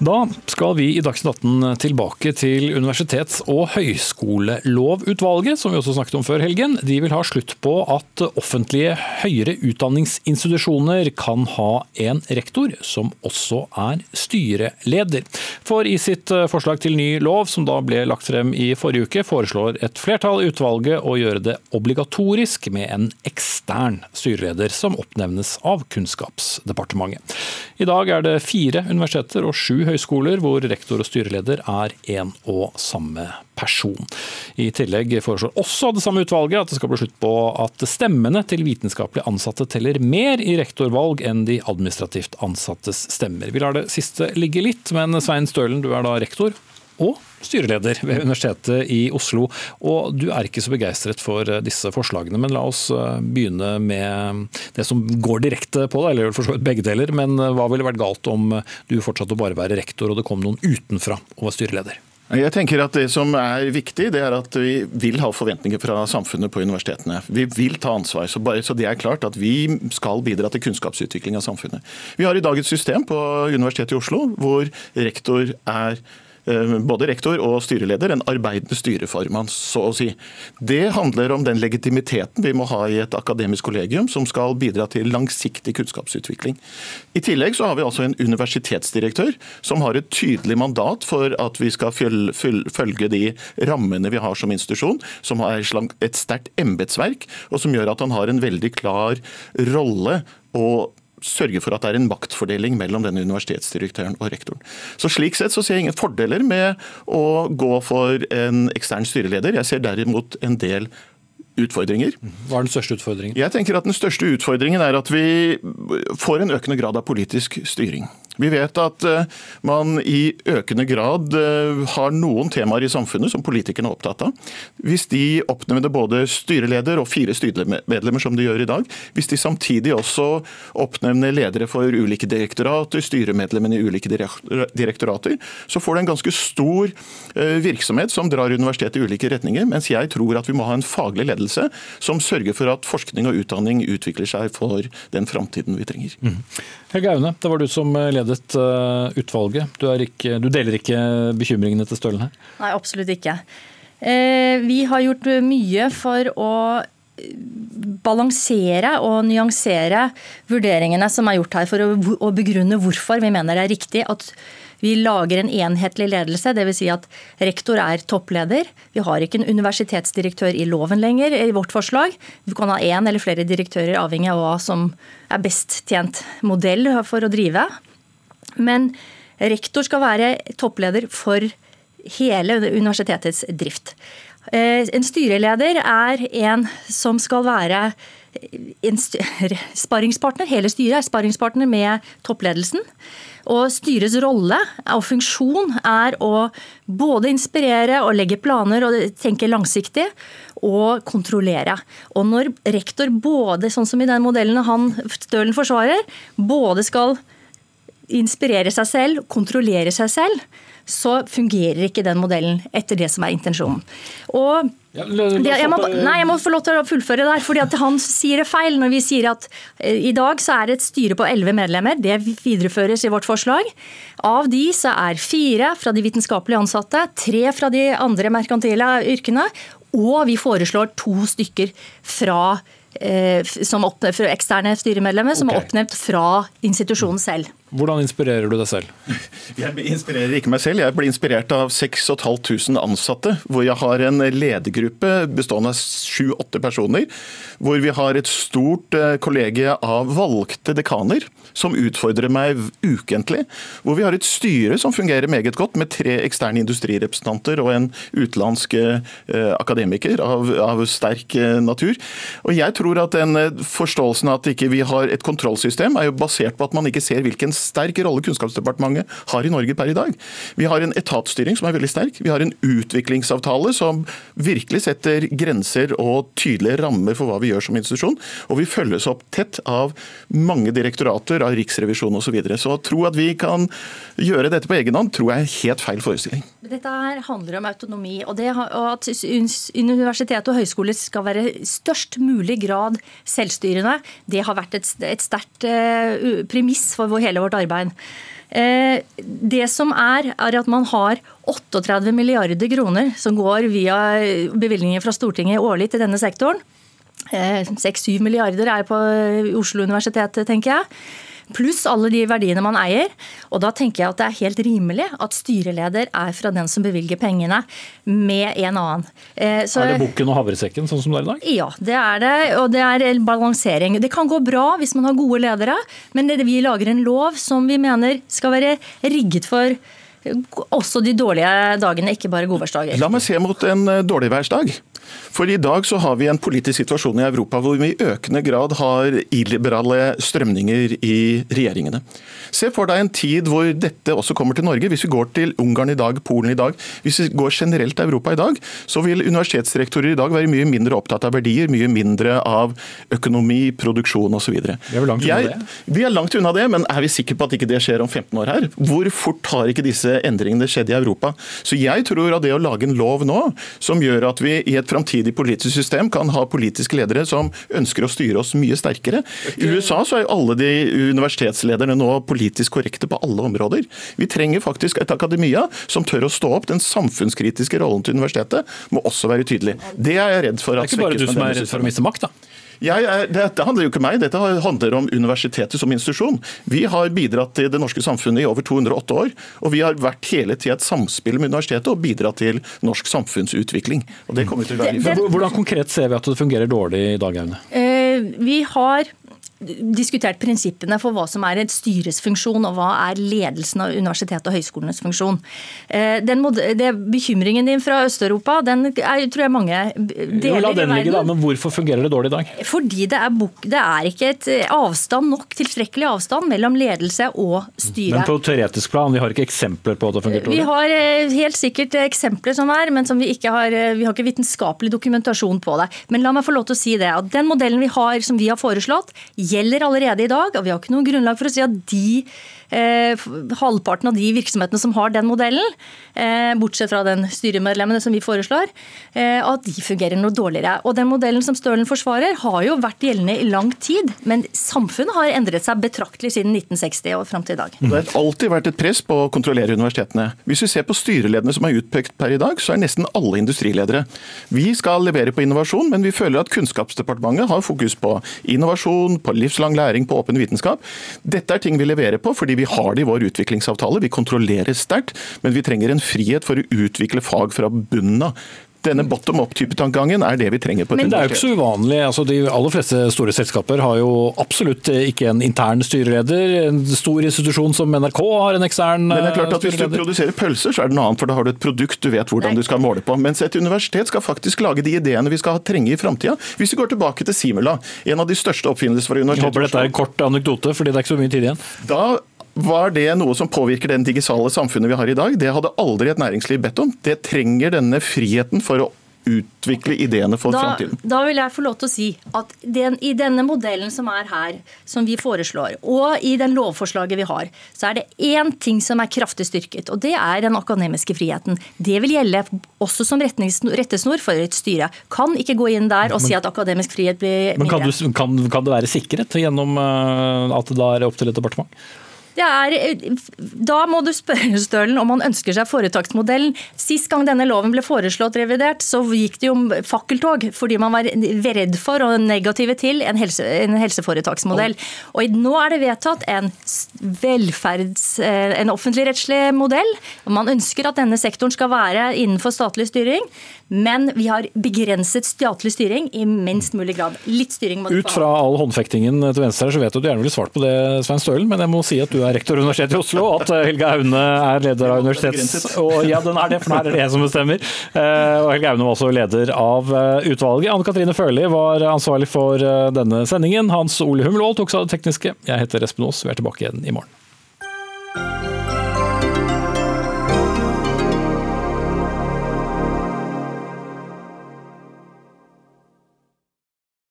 Da skal vi i Dagsnytt 18 tilbake til universitets- og høyskolelovutvalget, som vi også snakket om før helgen. De vil ha slutt på at offentlige høyere utdanningsinstitusjoner kan ha en rektor som også er styreleder. For i sitt forslag til ny lov, som da ble lagt frem i forrige uke, foreslår et flertall i utvalget å gjøre det obligatorisk med en ekstern styreleder som oppnevnes av Kunnskapsdepartementet. I dag er det fire universiteter og sju høyskoler hvor rektor og styreleder er én og samme person. I tillegg foreslår også det samme utvalget at det skal bli slutt på at stemmene til vitenskapelig ansatte teller mer i rektorvalg enn de administrativt ansattes stemmer. Vi lar det siste ligge litt, men Svein Stølen, du er da rektor og styreleder ved Universitetet i Oslo. Og du er ikke så begeistret for disse forslagene, men la oss eh, begynne med det som går direkte på deg, eller for så vidt begge deler. Men eh, hva ville vært galt om du fortsatte å bare være rektor og det kom noen utenfra og var styreleder? Jeg tenker at Det som er viktig, det er at vi vil ha forventninger fra samfunnet på universitetene. Vi vil ta ansvar. Så, bare, så det er klart at vi skal bidra til kunnskapsutvikling av samfunnet. Vi har i dag et system på Universitetet i Oslo hvor rektor er Eh, både rektor og styreleder, en arbeidende styreformann, så å si. Det handler om den legitimiteten vi må ha i et akademisk kollegium som skal bidra til langsiktig kunnskapsutvikling. I tillegg så har vi altså en universitetsdirektør som har et tydelig mandat for at vi skal følge de rammene vi har som institusjon, som har et sterkt embetsverk, og som gjør at han har en veldig klar rolle og sørge for at det er en maktfordeling mellom denne universitetsdirektøren og rektoren. Så Slik sett så ser jeg ingen fordeler med å gå for en ekstern styreleder. Jeg ser derimot en del utfordringer. Hva er den største utfordringen? Jeg tenker at Den største utfordringen er at vi får en økende grad av politisk styring. Vi vet at eh, man i økende grad eh, har noen temaer i samfunnet som politikerne er opptatt av. Hvis de oppnevner både styreleder og fire styremedlemmer, som de gjør i dag, hvis de samtidig også oppnevner ledere for ulike direktorater, styremedlemmene i ulike direktorater, så får det en ganske stor eh, virksomhet som drar universitetet i ulike retninger. Mens jeg tror at vi må ha en faglig ledelse som sørger for at forskning og utdanning utvikler seg for den framtiden vi trenger. Mm. Helge Aune, det var du som ledet eh, utvalget. Du, ikke, du, deler ikke bekymringene til Stølen her? Nei, absolutt ikke. Eh, vi har gjort mye for å balansere og nyansere vurderingene som er gjort her, for å begrunne hvorfor vi mener det er riktig at vi lager en enhetlig ledelse, dvs. Si at rektor er toppleder. Vi har ikke en universitetsdirektør i loven lenger i vårt forslag. Vi kan ha én eller flere direktører avhengig av hva som er best tjent modell for å drive. Men rektor skal være toppleder for hele universitetets drift. Eh, en styreleder er en som skal være en [laughs] sparringspartner, hele styret er sparringspartner med toppledelsen. Og Styrets rolle og funksjon er å både inspirere og legge planer og tenke langsiktig, og kontrollere. Og når rektor både, sånn som i den modellen han Stølen forsvarer, både skal inspirere seg selv, kontrollere seg selv, så fungerer ikke den modellen etter det som er intensjonen. Og det, jeg, må, nei, jeg må få lov til å fullføre der, fordi at han sier det feil når vi sier at eh, i dag så er det et styre på elleve medlemmer. Det videreføres i vårt forslag. Av de så er fire fra de vitenskapelige ansatte, tre fra de andre merkantile yrkene, og vi foreslår to stykker fra, eh, som oppnevnt, eksterne styremedlemmer som okay. er oppnevnt fra institusjonen selv. Hvordan inspirerer du deg selv? [laughs] Jeg inspirerer ikke meg selv. Jeg blir inspirert av 6500 ansatte, hvor jeg har en ledergruppe bestående av sju-åtte personer. Hvor vi har et stort eh, kollegie av valgte dekaner som utfordrer meg ukentlig. Hvor vi har et styre som fungerer meget godt, med tre eksterne industrirepresentanter og en utenlandsk eh, akademiker av, av sterk eh, natur. Og jeg tror at den forståelsen av at ikke vi har et kontrollsystem, er jo basert på at man ikke ser hvilken sterk rolle Kunnskapsdepartementet har i Norge per i dag. Vi har en etatsstyring som er veldig sterk. Vi har en utviklingsavtale som virkelig setter grenser og tydelige rammer for hva vi gjør som institusjon. Og vi følges opp tett av mange direktorater, av Riksrevisjonen osv. Så, videre. så å tro at vi kan gjøre dette på egen hånd, tror jeg er helt feil forestilling. Dette her handler om autonomi, og, det, og at universitet og høyskoler skal være størst mulig grad selvstyrende. Det har vært et, et sterkt uh, premiss for hele vårt arbeid. Uh, det som er, er at man har 38 milliarder kroner som går via bevilgninger fra Stortinget årlig til denne sektoren. 6-7 uh, milliarder er på Oslo universitet, tenker jeg pluss alle de verdiene man eier. Og da tenker jeg at det er helt rimelig at styreleder er fra den som bevilger pengene, med en annen. Eh, så, er det bukken og havresekken sånn som det er i dag? Ja, det er det. Og det er balansering. Det kan gå bra hvis man har gode ledere, men vi lager en lov som vi mener skal være rigget for også de dårlige dagene, ikke bare godværsdager. La meg se mot en dårlig dårligværsdag. For i dag så har vi en politisk situasjon i Europa hvor vi i økende grad har illiberale strømninger i regjeringene. Se for deg en tid hvor dette også kommer til Norge. Hvis vi går til Ungarn i dag, Polen i dag, hvis vi går generelt til Europa i dag, så vil universitetsrektorer i dag være mye mindre opptatt av verdier, mye mindre av økonomi, produksjon osv. Vi er langt unna det? Vi er langt unna det, men er vi sikre på at ikke det skjer om 15 år her? Hvor fort har ikke disse endringene skjedde i Europa? Så jeg tror at det å lage en lov nå som gjør at vi i et framtidig politisk system kan ha politiske ledere som ønsker å styre oss mye sterkere. I USA så er jo alle de universitetslederne nå politisk korrekte på alle områder. Vi trenger faktisk et akademia som tør å stå opp. Den samfunnskritiske rollen til universitetet må også være tydelig. Det er jeg redd for at Det er ikke bare du som er redd for å miste makt, da? Er, dette handler jo ikke om meg, dette handler om universitetet som institusjon. Vi har bidratt til det norske samfunnet i over 208 år. Og vi har vært hele tida et samspill med universitetet og bidratt til norsk samfunnsutvikling. Og det kommer til å være Hvordan konkret ser vi at det fungerer dårlig i dag, Aune? Eh, vi har diskutert prinsippene for hva som er et styres funksjon, og hva er ledelsen av universitetet og høyskolenes funksjon. Eh, den, det, bekymringen din fra Øst-Europa, den er, tror jeg mange deler jo, la den ligge, da, Men hvorfor fungerer det dårlig i dag? Fordi det er, det er ikke et eh, avstand nok, tilstrekkelig avstand mellom ledelse og styre. Men på teoretisk plan, vi har ikke eksempler på at det fungerer dårlig? Vi har eh, helt sikkert eksempler som er, men som vi ikke har, vi har ikke vitenskapelig dokumentasjon på det. Men la meg få lov til å si det, at den modellen vi har, som vi har foreslått, gjelder allerede i dag. og Vi har ikke noe grunnlag for å si at de halvparten av de virksomhetene som har den modellen, eh, bortsett fra den styremedlemmene som vi foreslår, eh, at de fungerer noe dårligere. Og Den modellen som Stølen forsvarer, har jo vært gjeldende i lang tid, men samfunnet har endret seg betraktelig siden 1960 og fram til i dag. Det har alltid vært et press på å kontrollere universitetene. Hvis vi ser på styrelederne som er utpekt per i dag, så er nesten alle industriledere. Vi skal levere på innovasjon, men vi føler at Kunnskapsdepartementet har fokus på innovasjon, på livslang læring, på åpen vitenskap. Dette er ting vi leverer på fordi vi har det i vår utviklingsavtale. Vi kontrollerer sterkt, men vi trenger en frihet for å utvikle fag fra bunnen av denne bottom up-type tankegangen er det vi trenger. på et Men det er jo ikke så uvanlig. Altså, de aller fleste store selskaper har jo absolutt ikke en intern styreleder. En stor institusjon som NRK har en ekstern Men det er klart at Hvis du produserer pølser, så er det noe annet, for da har du et produkt du vet hvordan du skal måle på. Mens et universitet skal faktisk lage de ideene vi skal trenge i framtida. Hvis vi går tilbake til Simula, en av de største oppfinnelsene for universitetet Jeg håper dette er en kort anekdote, fordi det er ikke så mye tid igjen. Da var det noe som påvirker den digitale samfunnet vi har i dag? Det hadde aldri et næringsliv bedt om. Det trenger denne friheten for å utvikle ideene for da, framtiden. Da vil jeg få lov til å si at den, i denne modellen som er her, som vi foreslår, og i den lovforslaget vi har, så er det én ting som er kraftig styrket, og det er den akademiske friheten. Det vil gjelde også som rettesnor for et styre. Kan ikke gå inn der og men, si at akademisk frihet blir mindre. Men kan, du, kan, kan det være sikkerhet gjennom eh, at det da er opp til et departement? Er, da må du spørre Stølen om han ønsker seg foretaksmodellen. Sist gang denne loven ble foreslått revidert, så gikk det jo om fakkeltog fordi man var redd for og negative til en, helse, en helseforetaksmodell. Og nå er det vedtatt en velferds, eh, en offentligrettslig modell. Man ønsker at denne sektoren skal være innenfor statlig styring, men vi har begrenset statlig styring i minst mulig grad. Litt styring må du få Ut fra all håndfektingen til venstre her, så vet du at du gjerne ville svart på det, Svein Stølen, men jeg må si at du er rektor ved Universitetet i Oslo, at eh, Helge Aune er leder av universitets... Og, ja, den er det, for nå er det jeg som bestemmer. Eh, og Helge Aune var også leder av utvalget. Anne Katrine Førli var ansvarlig for denne sendingen. Hans Ole Hummelvold tok seg av det tekniske. Jeg heter Espen Aas, vi er tilbake igjen i morgen.